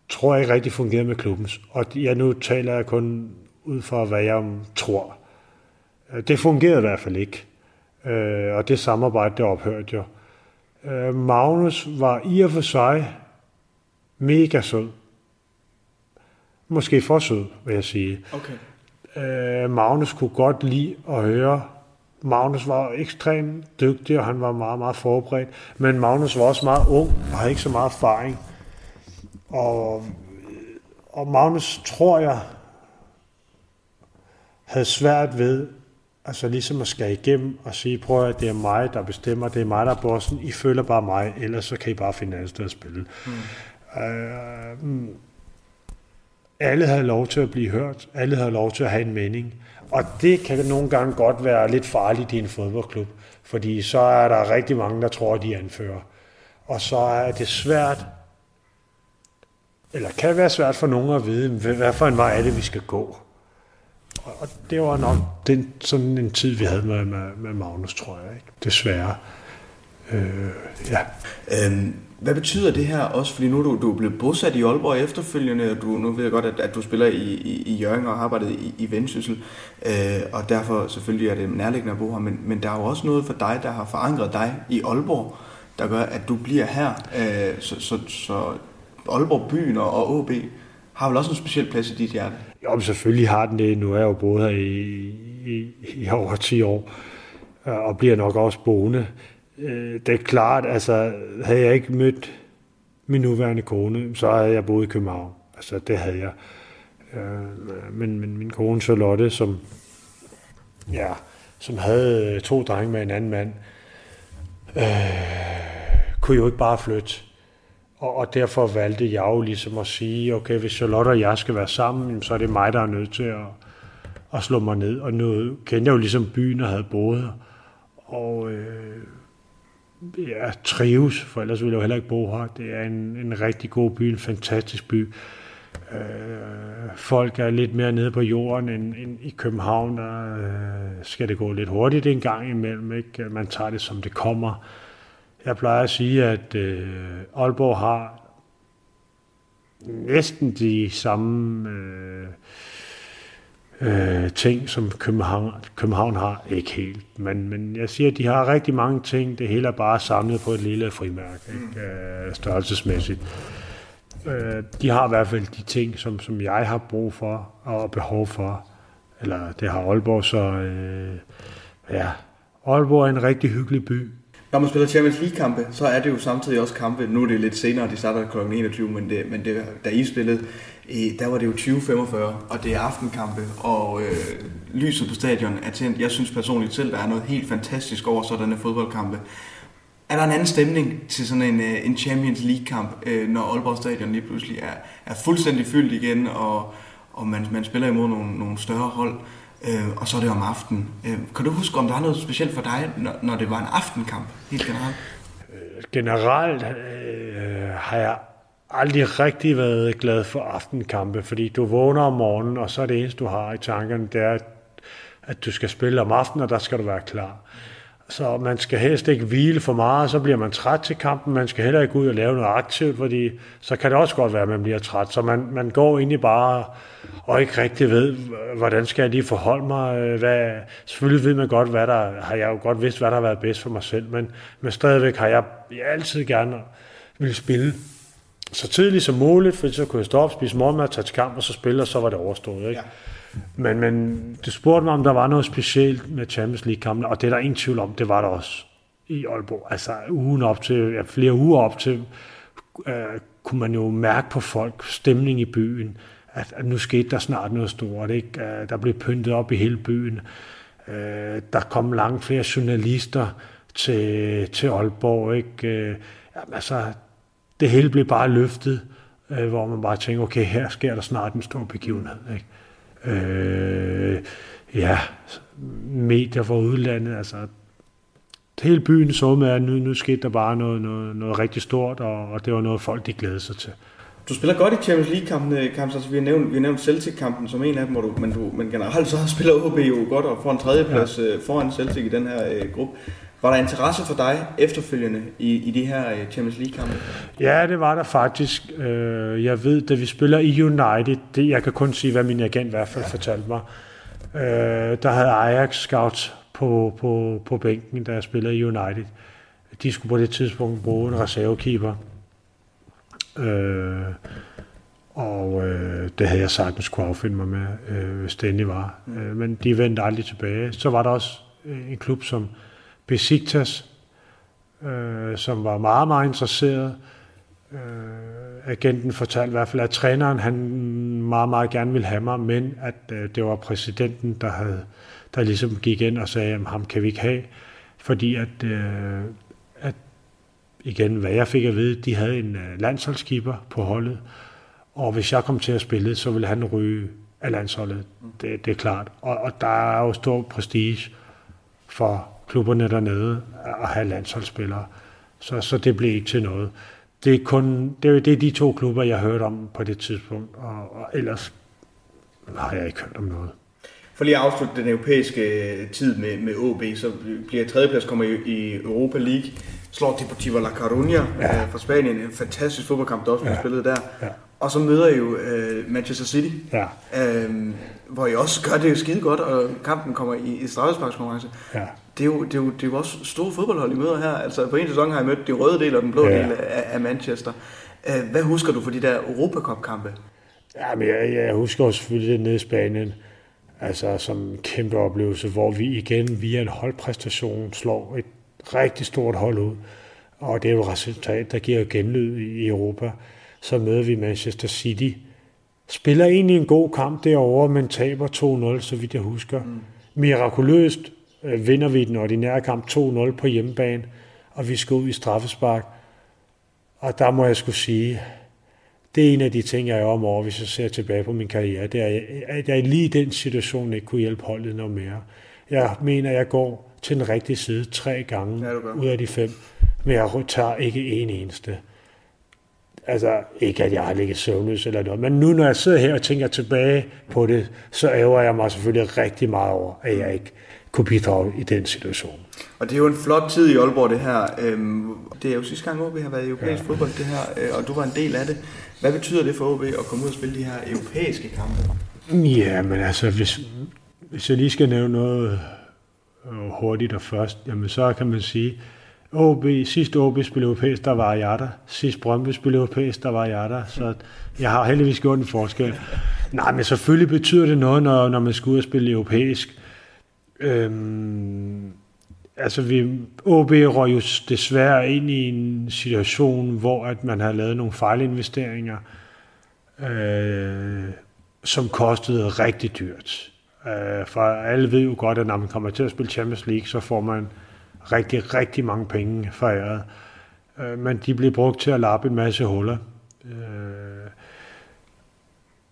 tror jeg ikke rigtig fungerede med klubbens. Og ja, nu taler jeg kun ud fra, hvad jeg tror. Øh, det fungerede i hvert fald ikke. Øh, og det samarbejde, det ophørte jo. Øh, Magnus var i og for sig mega sød. Måske for sød, vil jeg sige. Okay. Øh, Magnus kunne godt lide at høre. Magnus var ekstremt dygtig, og han var meget, meget forberedt. Men Magnus var også meget ung og havde ikke så meget erfaring. Og, og Magnus, tror jeg, havde svært ved altså ligesom at skære igennem og sige, prøv at det er mig, der bestemmer, det er mig, der er bossen, I følger bare mig, ellers så kan I bare finde andet sted at spille. Mm. Øh, alle havde lov til at blive hørt. Alle havde lov til at have en mening. Og det kan nogle gange godt være lidt farligt i en fodboldklub, fordi så er der rigtig mange, der tror, at de anfører. Og så er det svært, eller kan være svært for nogen at vide, hvad for en vej er det, vi skal gå. Og det var nok den, sådan en tid, vi havde med, med, med Magnus, tror jeg. Ikke? Desværre. Øh, ja. Øhm, hvad betyder det her også? Fordi nu er du, du er blevet bosat i Aalborg efterfølgende, og du, nu ved jeg godt, at, at du spiller i, i, i Jørgen og har arbejdet i, i Vendsyssel, øh, og derfor selvfølgelig er det nærliggende at bo her, men, men der er jo også noget for dig, der har forankret dig i Aalborg, der gør, at du bliver her. Øh, så, så, så Aalborg byen og, og OB har vel også en speciel plads i dit hjerte? Jo, selvfølgelig har den det. Nu er jeg jo boet her i, i, i over 10 år, øh, og bliver nok også boende. Øh, det er klart, altså havde jeg ikke mødt min nuværende kone, så havde jeg boet i København. Altså det havde jeg. Øh, men, men min kone Charlotte, som, ja, som havde øh, to drenge med en anden mand, øh, kunne jo ikke bare flytte. Og, og derfor valgte jeg jo ligesom at sige, okay, hvis Charlotte og jeg skal være sammen, så er det mig, der er nødt til at, at slå mig ned. Og nu kendte jeg jo ligesom byen og havde boet her. Og øh, ja, trives, for ellers ville jeg jo heller ikke bo her. Det er en, en rigtig god by, en fantastisk by. Øh, folk er lidt mere nede på jorden end, end i København. Der øh, skal det gå lidt hurtigt en gang imellem. Ikke? Man tager det, som det kommer. Jeg plejer at sige, at øh, Aalborg har næsten de samme øh, øh, ting, som København, København har. Ikke helt, men, men jeg siger, at de har rigtig mange ting. Det hele er bare samlet på et lille frimærke, ikke? Øh, størrelsesmæssigt. Øh, de har i hvert fald de ting, som, som jeg har brug for og behov for. Eller det har Aalborg, så øh, ja, Aalborg er en rigtig hyggelig by. Når man spiller Champions League-kampe, så er det jo samtidig også kampe. Nu er det lidt senere, de starter kl. 21, men, det, men det, da I spillede, der var det jo 20.45, og det er aftenkampe, og øh, lyset på stadion er tændt. Jeg synes personligt selv, der er noget helt fantastisk over sådanne fodboldkampe. Er der en anden stemning til sådan en, øh, en Champions League-kamp, øh, når Aalborg Stadion lige pludselig er, er fuldstændig fyldt igen, og, og man, man spiller imod nogle, nogle større hold, øh, og så er det om aftenen. Øh, kan du huske, om der er noget specielt for dig, når, når det var en aftenkamp, helt generelt? Øh, generelt øh, har jeg aldrig rigtig været glad for aftenkampe, fordi du vågner om morgenen, og så er det eneste, du har i tankerne, det er, at du skal spille om aftenen, og der skal du være klar. Så man skal helst ikke hvile for meget, så bliver man træt til kampen. Man skal heller ikke gå ud og lave noget aktivt, fordi så kan det også godt være, at man bliver træt. Så man, man går egentlig bare og ikke rigtig ved, hvordan skal jeg lige forholde mig. Hvad, selvfølgelig ved man godt, hvad der, har jeg jo godt vidst, hvad der har været bedst for mig selv, men, men stadigvæk har jeg, jeg altid gerne vil spille så tidligt som muligt, for så kunne jeg stå op, spise morgenmad, tage til kamp, og så spille, og så var det overstået. Ikke? Ja. Men, men du spurgte mig, om der var noget specielt med Champions League-kampene, og det er der ingen tvivl om, det var der også i Aalborg. Altså ugen op til, ja, flere uger op til, øh, kunne man jo mærke på folk, stemning i byen, at, at nu skete der snart noget stort. Ikke? Øh, der blev pyntet op i hele byen. Øh, der kom langt flere journalister til, til Aalborg. Ikke? Øh, altså, det hele blev bare løftet, øh, hvor man bare tænker, okay, her sker der snart en stor begivenhed. Ikke? Øh, ja, medier fra udlandet, altså hele byen så med, at nu, nu skete der bare noget, noget, noget rigtig stort, og, og det var noget, folk de glædede sig til. Du spiller godt i Champions League-kampen, altså vi har nævnt, vi har nævnt Celtic-kampen som en af dem, du, men, du, men generelt så spiller OB jo godt og får en tredjeplads ja. Øh, foran Celtic i den her øh, gruppe. Var der interesse for dig efterfølgende i, i de her øh, Champions League-kampe? Ja, det var der faktisk. Øh, jeg ved, da vi spiller i United, det, jeg kan kun sige, hvad min agent i hvert fald ja. fortalte mig, øh, der havde Ajax scouts på, på, på bænken, jeg spillede i United. De skulle på det tidspunkt bruge en reservekeeper. Øh, og øh, det havde jeg sagtens kunne affinde mig med, øh, hvis det endelig var. Mm. Øh, men de vendte aldrig tilbage. Så var der også en klub som Besiktas, øh, som var meget, meget interesseret. Øh, agenten fortalte i hvert fald, at træneren han meget, meget gerne ville have mig, men at øh, det var præsidenten, der, havde, der ligesom gik ind og sagde, at ham kan vi ikke have, fordi at, øh, at igen, hvad jeg fik at vide, de havde en øh, landsholdskeeper på holdet, og hvis jeg kom til at spille, så ville han ryge af landsholdet. Det, det er klart. Og, og der er jo stor prestige for klubberne dernede at have landsholdsspillere. Så, så det blev ikke til noget. Det er, kun, det, er, det er de to klubber, jeg har hørt om på det tidspunkt, og, og ellers har jeg ikke hørt om noget. For lige at afslutte den europæiske øh, tid med, med OB, så bliver tredjeplads kommer i, i Europa League, slår Deportivo La Coruña ja. øh, fra Spanien, en fantastisk fodboldkamp, der også ja. spillet der. Ja. Og så møder I jo øh, Manchester City, ja. øh, hvor I også gør det skide godt, og kampen kommer i, i straffesparkskonkurrence. Ja. Det, er jo, det, er jo, det er jo også store fodboldhold, I møder her. Altså på en sæson har I mødt de røde del og den blå ja. del af, af Manchester. Øh, hvad husker du for de der Europacup-kampe? Ja, men jeg, jeg husker også selvfølgelig det nede i Spanien, altså som en kæmpe oplevelse, hvor vi igen via en holdpræstation slår et rigtig stort hold ud. Og det er jo et resultat, der giver genlyd i Europa. Så møder vi Manchester City. Spiller egentlig en god kamp derovre, men taber 2-0, så vidt jeg husker. Mm. Mirakuløst vinder vi den ordinære kamp 2-0 på hjemmebane, og vi skal ud i straffespark. Og der må jeg skulle sige, det er en af de ting, jeg er om over, hvis jeg ser tilbage på min karriere, det er, at jeg lige i den situation ikke kunne hjælpe holdet noget mere. Jeg mener, jeg går til den rigtige side tre gange ja, ud af de fem, men jeg tager ikke en eneste. Altså, ikke at jeg har ligget søvnløs eller noget, men nu når jeg sidder her og tænker tilbage på det, så ærger jeg mig selvfølgelig rigtig meget over, at jeg ikke kunne bidrage i den situation. Og det er jo en flot tid i Aalborg, det her. Øhm, det er jo sidste gang, OB har været i europæisk ja. fodbold, det her, øh, og du var en del af det. Hvad betyder det for OB at komme ud og spille de her europæiske kampe? Ja, men altså, hvis, hvis jeg lige skal nævne noget øh, hurtigt og først, jamen så kan man sige, OB, sidst OB spillede europæisk, der var jeg der. Sidst Brøndby spillede europæisk, der var jeg der. Så jeg har heldigvis gjort en forskel. Nej, men selvfølgelig betyder det noget, når, når man skal ud og spille europæisk. Øhm, altså, vi, OB røg jo desværre ind i en situation, hvor at man har lavet nogle fejlinvesteringer, øh, som kostede rigtig dyrt. Øh, for alle ved jo godt, at når man kommer til at spille Champions League, så får man rigtig, rigtig mange penge foræret. Øh, men de blev brugt til at lappe en masse huller. Øh,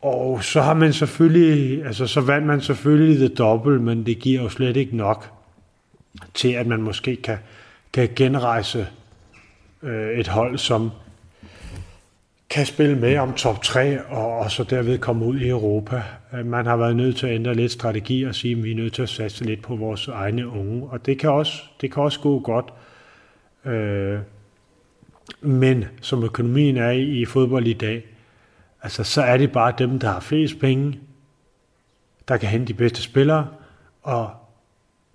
og så har man selvfølgelig, altså så vandt man selvfølgelig det dobbelt, men det giver jo slet ikke nok til, at man måske kan, kan genrejse øh, et hold, som kan spille med om top 3, og, og så derved komme ud i Europa. Øh, man har været nødt til at ændre lidt strategi og sige, at vi er nødt til at satse lidt på vores egne unge, og det kan også, det kan også gå godt. Øh, men som økonomien er i, i fodbold i dag, altså så er det bare dem, der har flest penge, der kan hente de bedste spillere, og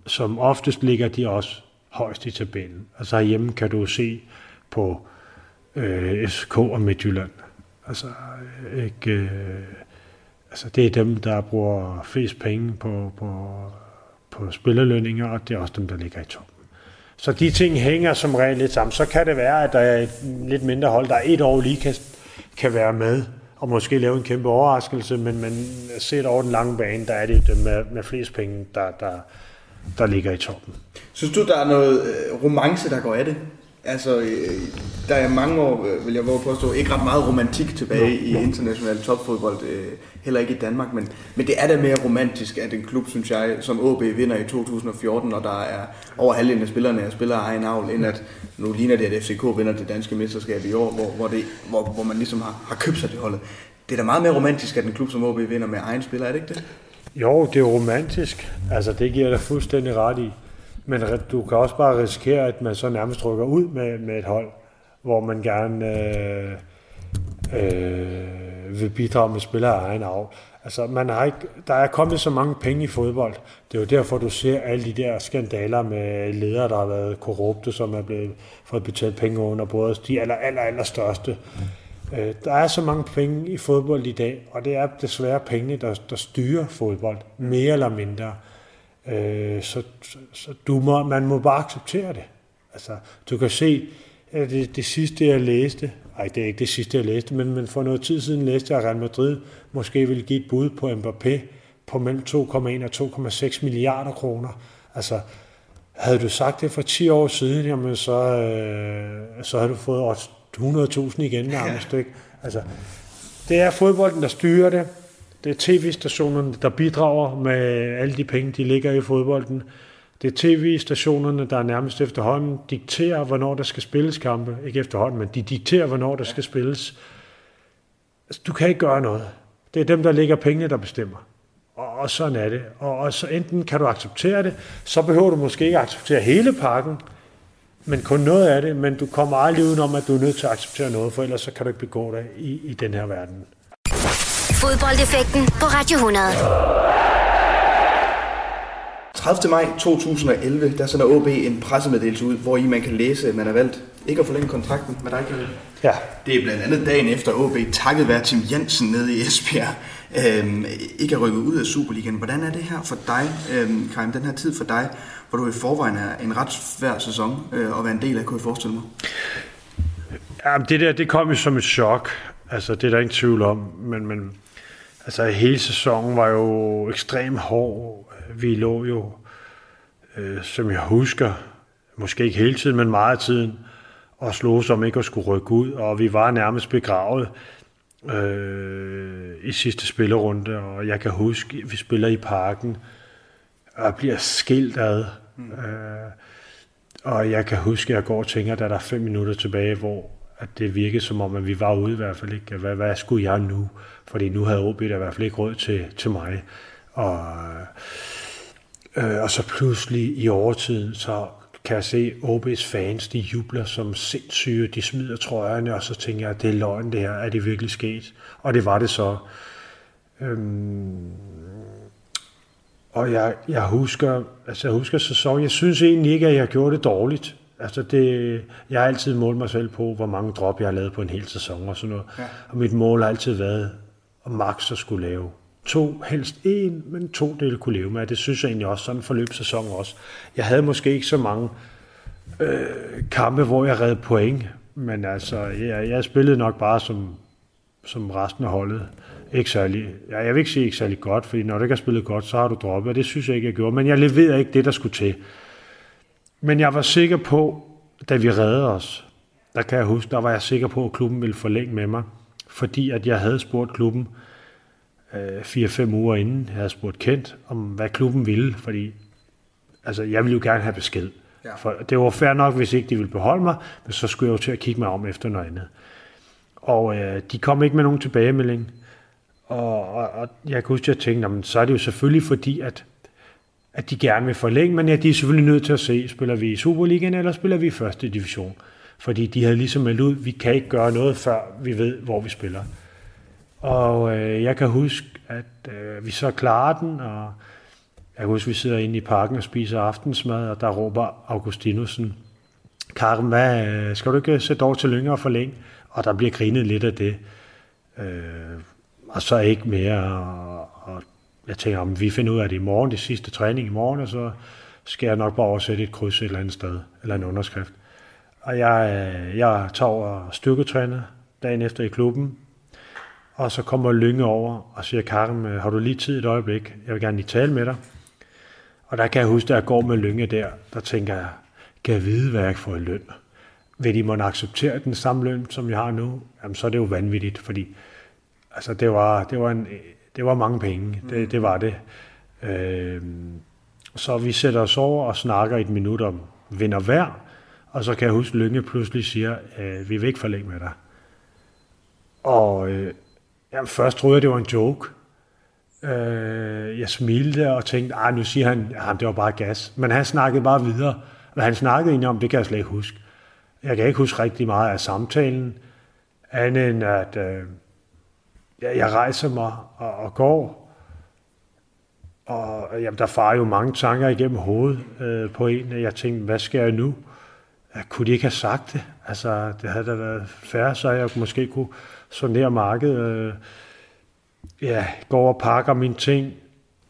som oftest ligger de også højst i tabellen. Altså hjemme kan du se på øh, FCK og Midtjylland. Altså, ikke, øh, altså det er dem, der bruger flest penge på, på, på spillerlønninger, og det er også dem, der ligger i toppen. Så de ting hænger som regel lidt sammen. Så kan det være, at der er et lidt mindre hold, der et år lige kan, kan være med, og måske lave en kæmpe overraskelse, men, men set over den lange bane, der er det dem med, med flest penge, der, der, der ligger i toppen. Synes du, der er noget øh, romance, der går af det? Altså, øh, der er mange år, øh, vil jeg våge påstå, ikke ret meget romantik tilbage no, i no. international topfodbold, heller ikke i Danmark, men, men det er da mere romantisk, at en klub, synes jeg, som OB vinder i 2014, når der er over halvdelen af spillerne er spiller af egen avl, end at nu ligner det, at FCK vinder det danske mesterskab i år, hvor, hvor, det, hvor, hvor man ligesom har, har købt sig det holdet. Det er da meget mere romantisk, at en klub som OB vinder med egen spiller, er det ikke det? Jo, det er romantisk. Altså, det giver dig fuldstændig ret i. Men du kan også bare risikere, at man så nærmest rykker ud med, med et hold, hvor man gerne øh, øh, vil bidrage med spillere af egen arv. Altså, man har ikke, der er kommet så mange penge i fodbold. Det er jo derfor, du ser alle de der skandaler med ledere, der har været korrupte, som er blevet fået betalt penge under både de aller, aller, aller største. Øh, der er så mange penge i fodbold i dag, og det er desværre penge, der, der styrer fodbold, mere eller mindre. Øh, så så, så du må, man må bare acceptere det. Altså, du kan se, at det, det sidste, jeg læste, nej, det er ikke det sidste, jeg læste, men, men for noget tid siden læste jeg, at Real Madrid måske ville give et bud på Mbappé på mellem 2,1 og 2,6 milliarder kroner. Altså, havde du sagt det for 10 år siden, jamen så, øh, så havde du fået 100.000 igen nærmest. Ikke? Altså, det er fodbolden, der styrer det. Det er tv-stationerne, der bidrager med alle de penge, de ligger i fodbolden. Det er tv-stationerne, der nærmest efterhånden dikterer, hvornår der skal spilles kampe. Ikke efterhånden, men de dikterer, hvornår der skal spilles. Altså, du kan ikke gøre noget. Det er dem, der ligger pengene, der bestemmer. Og, og sådan er det. Og, og så enten kan du acceptere det, så behøver du måske ikke acceptere hele pakken, men kun noget af det, men du kommer aldrig udenom, at du er nødt til at acceptere noget, for ellers så kan du ikke begå dig i, i den her verden. Fodboldeffekten på Radio 100. 30. maj 2011, der sender OB en pressemeddelelse ud, hvor i man kan læse, at man har valgt ikke at forlænge kontrakten med dig, Kjell. Ja. Det er blandt andet dagen efter OB, takket være Tim Jensen nede i Esbjerg, øhm, ikke er rykket ud af Superligaen. Hvordan er det her for dig, øhm, Karim, den her tid for dig, hvor du i forvejen er en ret svær sæson øh, at være en del af, kunne jeg forestille mig? Ja, det der, det kom jo som et chok. Altså, det er der ingen tvivl om. Men, men altså, hele sæsonen var jo ekstremt hård. Vi lå jo, øh, som jeg husker, måske ikke hele tiden, men meget af tiden, og slog som ikke at skulle rykke ud, og vi var nærmest begravet øh, i sidste spillerunde, og jeg kan huske, vi spiller i parken, og bliver skilt ad. Mm. Øh, og jeg kan huske, at jeg går og tænker, at der er fem minutter tilbage, hvor at det virkede som om, at vi var ude i hvert fald ikke. Hvad, hvad skulle jeg nu? Fordi nu havde OB der i hvert fald ikke råd til, til mig. Og, øh, og så pludselig i overtiden, så kan jeg se OB's fans, de jubler som sindssyge, de smider trøjerne, og så tænker jeg, at det er løgn det her, er det virkelig sket? Og det var det så. Øhm, og jeg, jeg husker, altså jeg husker sæson, jeg synes egentlig ikke, at jeg gjorde det dårligt. Altså det, jeg har altid målt mig selv på, hvor mange drop jeg har lavet på en hel sæson og sådan noget. Ja. Og mit mål har altid været, at max at skulle lave to, helst en, men to dele kunne leve med. Det synes jeg egentlig også, sådan en forløbssæson også. Jeg havde måske ikke så mange øh, kampe, hvor jeg redde point, men altså, jeg, jeg spillede nok bare som, som resten af holdet. Ikke særlig, ja, jeg vil ikke sige ikke særlig godt, fordi når du ikke har spillet godt, så har du droppet, og det synes jeg ikke, jeg gjorde. Men jeg leverede ikke det, der skulle til. Men jeg var sikker på, da vi reddede os, der kan jeg huske, der var jeg sikker på, at klubben ville forlænge med mig, fordi at jeg havde spurgt klubben øh, 4-5 uger inden, jeg havde spurgt Kent, om hvad klubben ville, fordi altså, jeg ville jo gerne have besked. Ja. For det var fair nok, hvis ikke de ville beholde mig, men så skulle jeg jo til at kigge mig om efter noget andet. Og øh, de kom ikke med nogen tilbagemelding. Og, og, og jeg kan huske, at jeg tænkte, jamen, så er det jo selvfølgelig fordi, at, at de gerne vil forlænge, men ja, de er selvfølgelig nødt til at se, spiller vi i Superligaen, eller spiller vi i første division. Fordi de havde ligesom meldt ud, vi kan ikke gøre noget, før vi ved, hvor vi spiller. Og øh, jeg kan huske, at øh, vi så klarer den, og jeg kan huske, at vi sidder inde i parken og spiser aftensmad, og der råber Augustinusen, Karen, hvad, øh, skal du ikke øh, sætte over til Lyngge og forlænge? Og der bliver grinet lidt af det. Øh, og så ikke mere. Og jeg tænker, om vi finder ud af det i morgen, det sidste træning i morgen, og så skal jeg nok bare oversætte et kryds et eller andet sted, eller en underskrift. Og jeg, øh, jeg tager over styrketræner dagen efter i klubben, og så kommer Lynge over og siger, Karen, øh, har du lige tid et øjeblik? Jeg vil gerne lige tale med dig. Og der kan jeg huske, at jeg går med Lynge der, der tænker jeg, kan jeg vide, hvad jeg får i løn? Vil de måtte acceptere den samme løn, som jeg har nu? Jamen, så er det jo vanvittigt, fordi altså, det, var, det, var en, det var mange penge. Det, det var det. Øh, så vi sætter os over og snakker et minut om vind og vejr, og så kan jeg huske, at Lynge pludselig siger, øh, vi vil ikke forlænge med dig. Og øh, jamen, først troede jeg, det var en joke. Øh, jeg smilte og tænkte, ah, nu siger han, at det var bare gas. Men han snakkede bare videre. Hvad han snakkede egentlig om, det kan jeg slet ikke huske. Jeg kan ikke huske rigtig meget af samtalen, andet end at øh, jeg, jeg rejser mig og, og går. Og jamen, der farer jo mange tanker igennem hovedet øh, på en. Jeg tænkte, hvad skal jeg nu? Jeg kunne de ikke have sagt det? Altså, det havde da været færre, så jeg måske kunne sonere markedet. Øh, ja, går og pakker mine ting,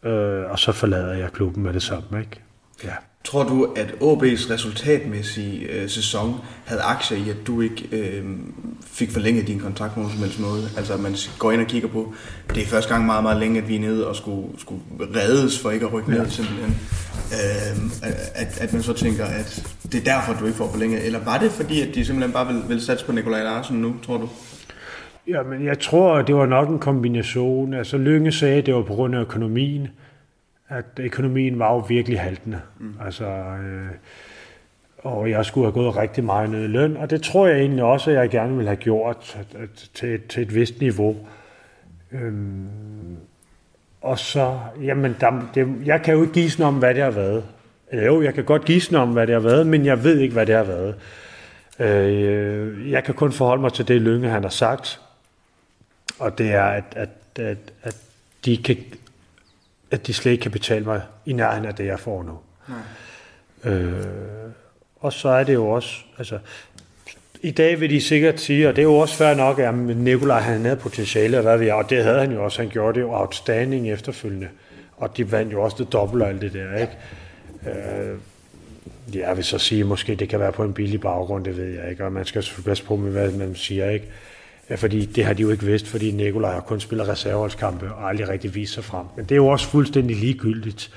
øh, og så forlader jeg klubben med det samme. Ikke? Ja. Tror du, at OB's resultatmæssige øh, sæson havde aktier i, at du ikke øh, fik forlænget din kontrakt på nogen som helst måde? Altså, at man går ind og kigger på, det er første gang meget, meget længe, at vi er nede og skulle, skulle reddes for ikke at rykke ned, ja. simpelthen. Øh, at, at man så tænker, at det er derfor, du ikke får forlænget. Eller var det fordi, at de simpelthen bare vil, vil satse på Nikolaj Larsen nu, tror du? Ja, men jeg tror, det var nok en kombination. Altså, Lønge sagde, at det var på grund af økonomien at økonomien var jo virkelig haltende. Mm. Altså, øh, og jeg skulle have gået rigtig meget ned i løn, og det tror jeg egentlig også, at jeg gerne ville have gjort at, at, til, til et vist niveau. Øhm, og så, jamen, der, det, jeg kan jo ikke gisne om, hvad det har været. Eller jo, jeg kan godt gisne om, hvad det har været, men jeg ved ikke, hvad det har været. Øh, jeg kan kun forholde mig til det, Lønge han har sagt, og det er, at, at, at, at, de, kan, at de slet ikke kan betale mig i nærheden af det, jeg får nu. Nej. Øh, og så er det jo også, altså, i dag vil de sikkert sige, og det er jo også fair nok, at Nikolaj han havde potentiale, og hvad vi er, og det havde han jo også, han gjorde det jo outstanding efterfølgende, og de vandt jo også det dobbelt og alt det der, ikke? Øh, jeg vil så sige, måske det kan være på en billig baggrund, det ved jeg ikke, og man skal selvfølgelig passe på med, hvad man siger, ikke? Fordi det har de jo ikke vidst, fordi Nikolaj har kun spillet reserveholdskampe og aldrig rigtig vist sig frem. Men det er jo også fuldstændig ligegyldigt.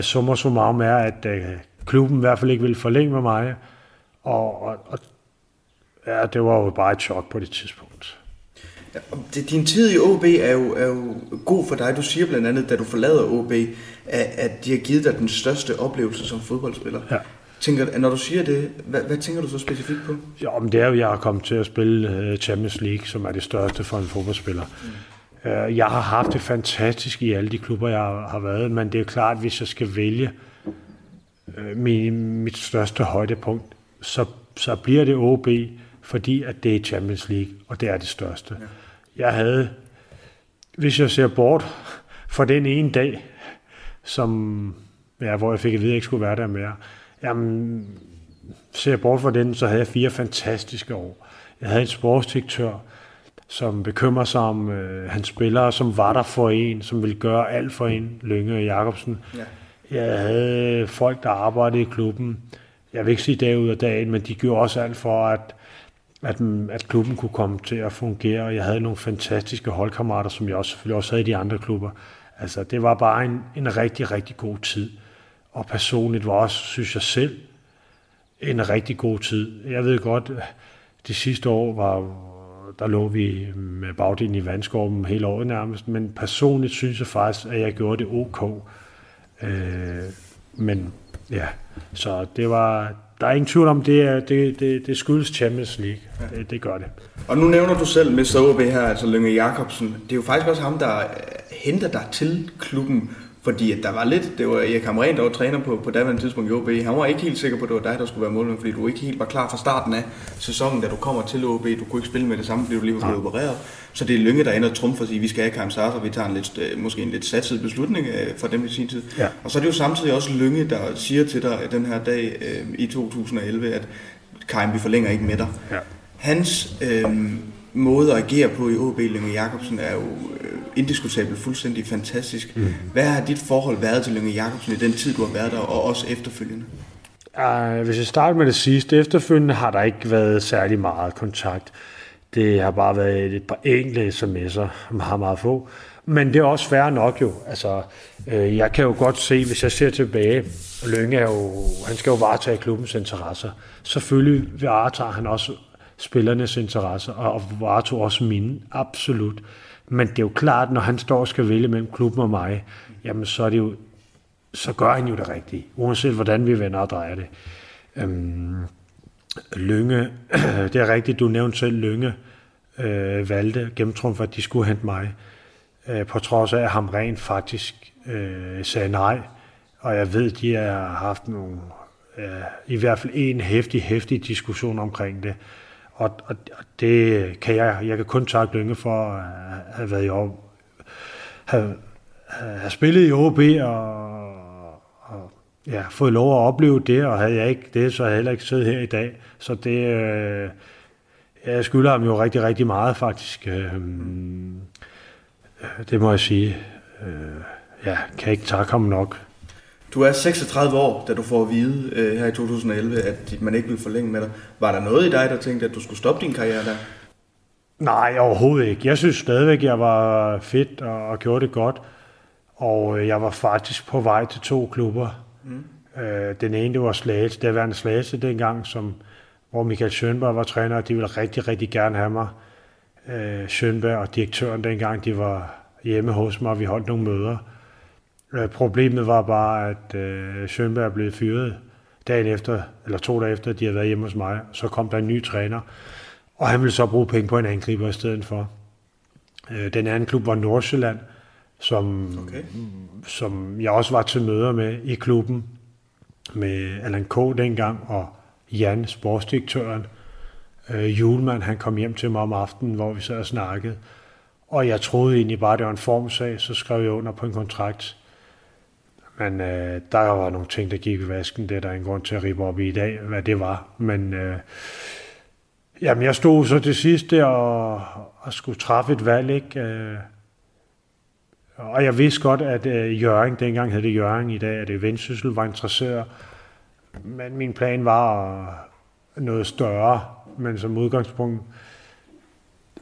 Summer summarum er, at øh, klubben i hvert fald ikke vil forlænge med mig, og, og, og ja, det var jo bare et chok på det tidspunkt. Ja, din tid i OB er jo, er jo god for dig. Du siger blandt andet, da du forlader OB, at, at de har givet dig den største oplevelse som fodboldspiller. Ja. Tænker, når du siger det, hvad, hvad tænker du så specifikt på? Jo, men det er jo, at jeg har kommet til at spille øh, Champions League, som er det største for en fodboldspiller. Mm. Jeg har haft det fantastisk i alle de klubber, jeg har været, men det er klart, at hvis jeg skal vælge øh, min, mit største højdepunkt, så, så bliver det OB, fordi at det er Champions League, og det er det største. Ja. Jeg havde, hvis jeg ser bort for den ene dag, som, ja, hvor jeg fik at vide, at jeg ikke skulle være der mere, jamen, ser jeg bort fra den, så havde jeg fire fantastiske år. Jeg havde en sportsdirektør, som bekymrer sig om øh, hans spillere, som var der for en, som ville gøre alt for en, Lønge Jacobsen. Ja. Jeg havde folk, der arbejdede i klubben. Jeg vil ikke sige dag ud af dagen, men de gjorde også alt for, at, at, at klubben kunne komme til at fungere. Jeg havde nogle fantastiske holdkammerater, som jeg også, selvfølgelig også havde i de andre klubber. Altså, det var bare en, en rigtig, rigtig god tid. Og personligt var også, synes jeg selv, en rigtig god tid. Jeg ved godt, de sidste år var, der lå vi med bagdelen i vandskorben hele året nærmest, men personligt synes jeg faktisk, at jeg gjorde det ok. Øh, men ja, så det var, der er ingen tvivl om, det, det, det, det skyldes Champions League. Ja. Det, det gør det. Og nu nævner du selv Mr. OB her, altså Lønge Jacobsen. Det er jo faktisk også ham, der henter dig til klubben fordi at der var lidt, det var Erik Hamren, der var træner på, på daværende tidspunkt i OB. Han var ikke helt sikker på, at det var dig, der skulle være målmand, fordi du ikke helt var klar fra starten af sæsonen, da du kommer til OB. Du kunne ikke spille med det samme, fordi du lige var blevet opereret. Så det er Lynge, der ender trumf for at sige, at vi skal have Karim Sartre, vi tager en lidt, øh, måske en lidt satset beslutning øh, for dem i sin tid. Ja. Og så er det jo samtidig også Lynge, der siger til dig den her dag øh, i 2011, at Karim, vi forlænger ikke med dig. Ja. Hans øh, måde at agere på i OB, Lønge Jacobsen, er jo øh, indiskutabelt fuldstændig fantastisk. Mm. Hvad har dit forhold været til Lønge Jacobsen i den tid, du har været der, og også efterfølgende? Uh, hvis jeg starter med det sidste, efterfølgende har der ikke været særlig meget kontakt. Det har bare været et par enkelte sms'er, meget, meget få. Men det er også fair nok jo. Altså, øh, jeg kan jo godt se, hvis jeg ser tilbage, Lønge er jo, han skal jo varetage klubbens interesser. Selvfølgelig varetager han også spillernes interesser, og varetog også mine, absolut. Men det er jo klart, når han står og skal vælge mellem klubben og mig, jamen så er det jo, så gør han jo det rigtige, uanset hvordan vi vender og drejer det. Øhm, Lønge, det er rigtigt, du nævnte selv Lønge, øh, valgte gennemtrumf, at de skulle hente mig, øh, på trods af, at ham rent faktisk øh, sagde nej. Og jeg ved, de har haft nogle, øh, i hvert fald en hæftig, hæftig diskussion omkring det. Og, og, og det kan jeg, jeg kan kun takke Lønge for at have været i år, have, have spillet i OB og, og ja, fået lov at opleve det, og havde jeg ikke det, så havde jeg heller ikke siddet her i dag. Så det, øh, jeg skylder ham jo rigtig, rigtig meget faktisk. Øhm, øh, det må jeg sige. Øh, ja, kan ikke takke ham nok. Du er 36 år, da du får at vide øh, her i 2011, at man ikke vil forlænge med dig. Var der noget i dig, der tænkte, at du skulle stoppe din karriere der? Nej, overhovedet ikke. Jeg synes stadigvæk, jeg var fedt og, og gjorde det godt. Og øh, jeg var faktisk på vej til to klubber. Mm. Øh, den ene, det var Slagelse, det var en Slagelse dengang, som, hvor Michael Schönberg var træner, og de ville rigtig, rigtig gerne have mig. Øh, Schönberg og direktøren dengang, de var hjemme hos mig, og vi holdt nogle møder. Øh, problemet var bare, at øh, Schönberg blev fyret dagen efter, eller to dage efter, de havde været hjemme hos mig. Så kom der en ny træner, og han ville så bruge penge på en angriber i stedet for. Øh, den anden klub var Nordsjælland, som, okay. som jeg også var til møder med i klubben, med Allan K. dengang, og Jan, sportsdirektøren. Øh, Julemand, han kom hjem til mig om aftenen, hvor vi sad og snakkede. Og jeg troede egentlig bare, det var en formsag, så skrev jeg under på en kontrakt. Men øh, der var nogle ting, der gik i vasken. Det er der en grund til at rive op i i dag, hvad det var. Men øh, jamen, jeg stod så til sidst der og, og skulle træffe et valg. Ikke? Øh, og jeg vidste godt, at øh, Jørgen, dengang hed det Jørgen, i dag er det Vendsyssel, var interesseret. Men min plan var noget større, men som udgangspunkt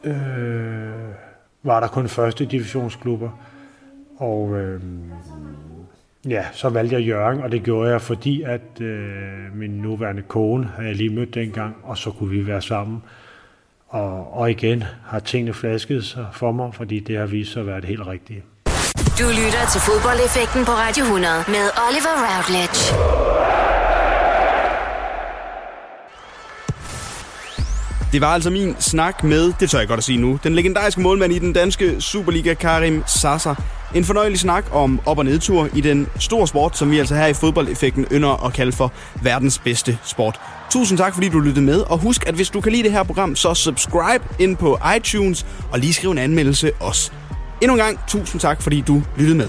øh, var der kun første divisionsklubber. Og øh, ja, så valgte jeg Jørgen, og det gjorde jeg, fordi at øh, min nuværende kone havde jeg lige mødt dengang, og så kunne vi være sammen. Og, og igen har tingene flasket sig for mig, fordi det har vist sig at være det helt rigtige. Du lytter til fodboldeffekten på Radio 100 med Oliver Routledge. Det var altså min snak med, det tør jeg godt at sige nu, den legendariske målmand i den danske Superliga, Karim Sasser. En fornøjelig snak om op- og nedtur i den store sport, som vi altså her i fodboldeffekten ynder at kalde for verdens bedste sport. Tusind tak, fordi du lyttede med, og husk, at hvis du kan lide det her program, så subscribe ind på iTunes og lige skriv en anmeldelse også. Endnu en gang, tusind tak, fordi du lyttede med.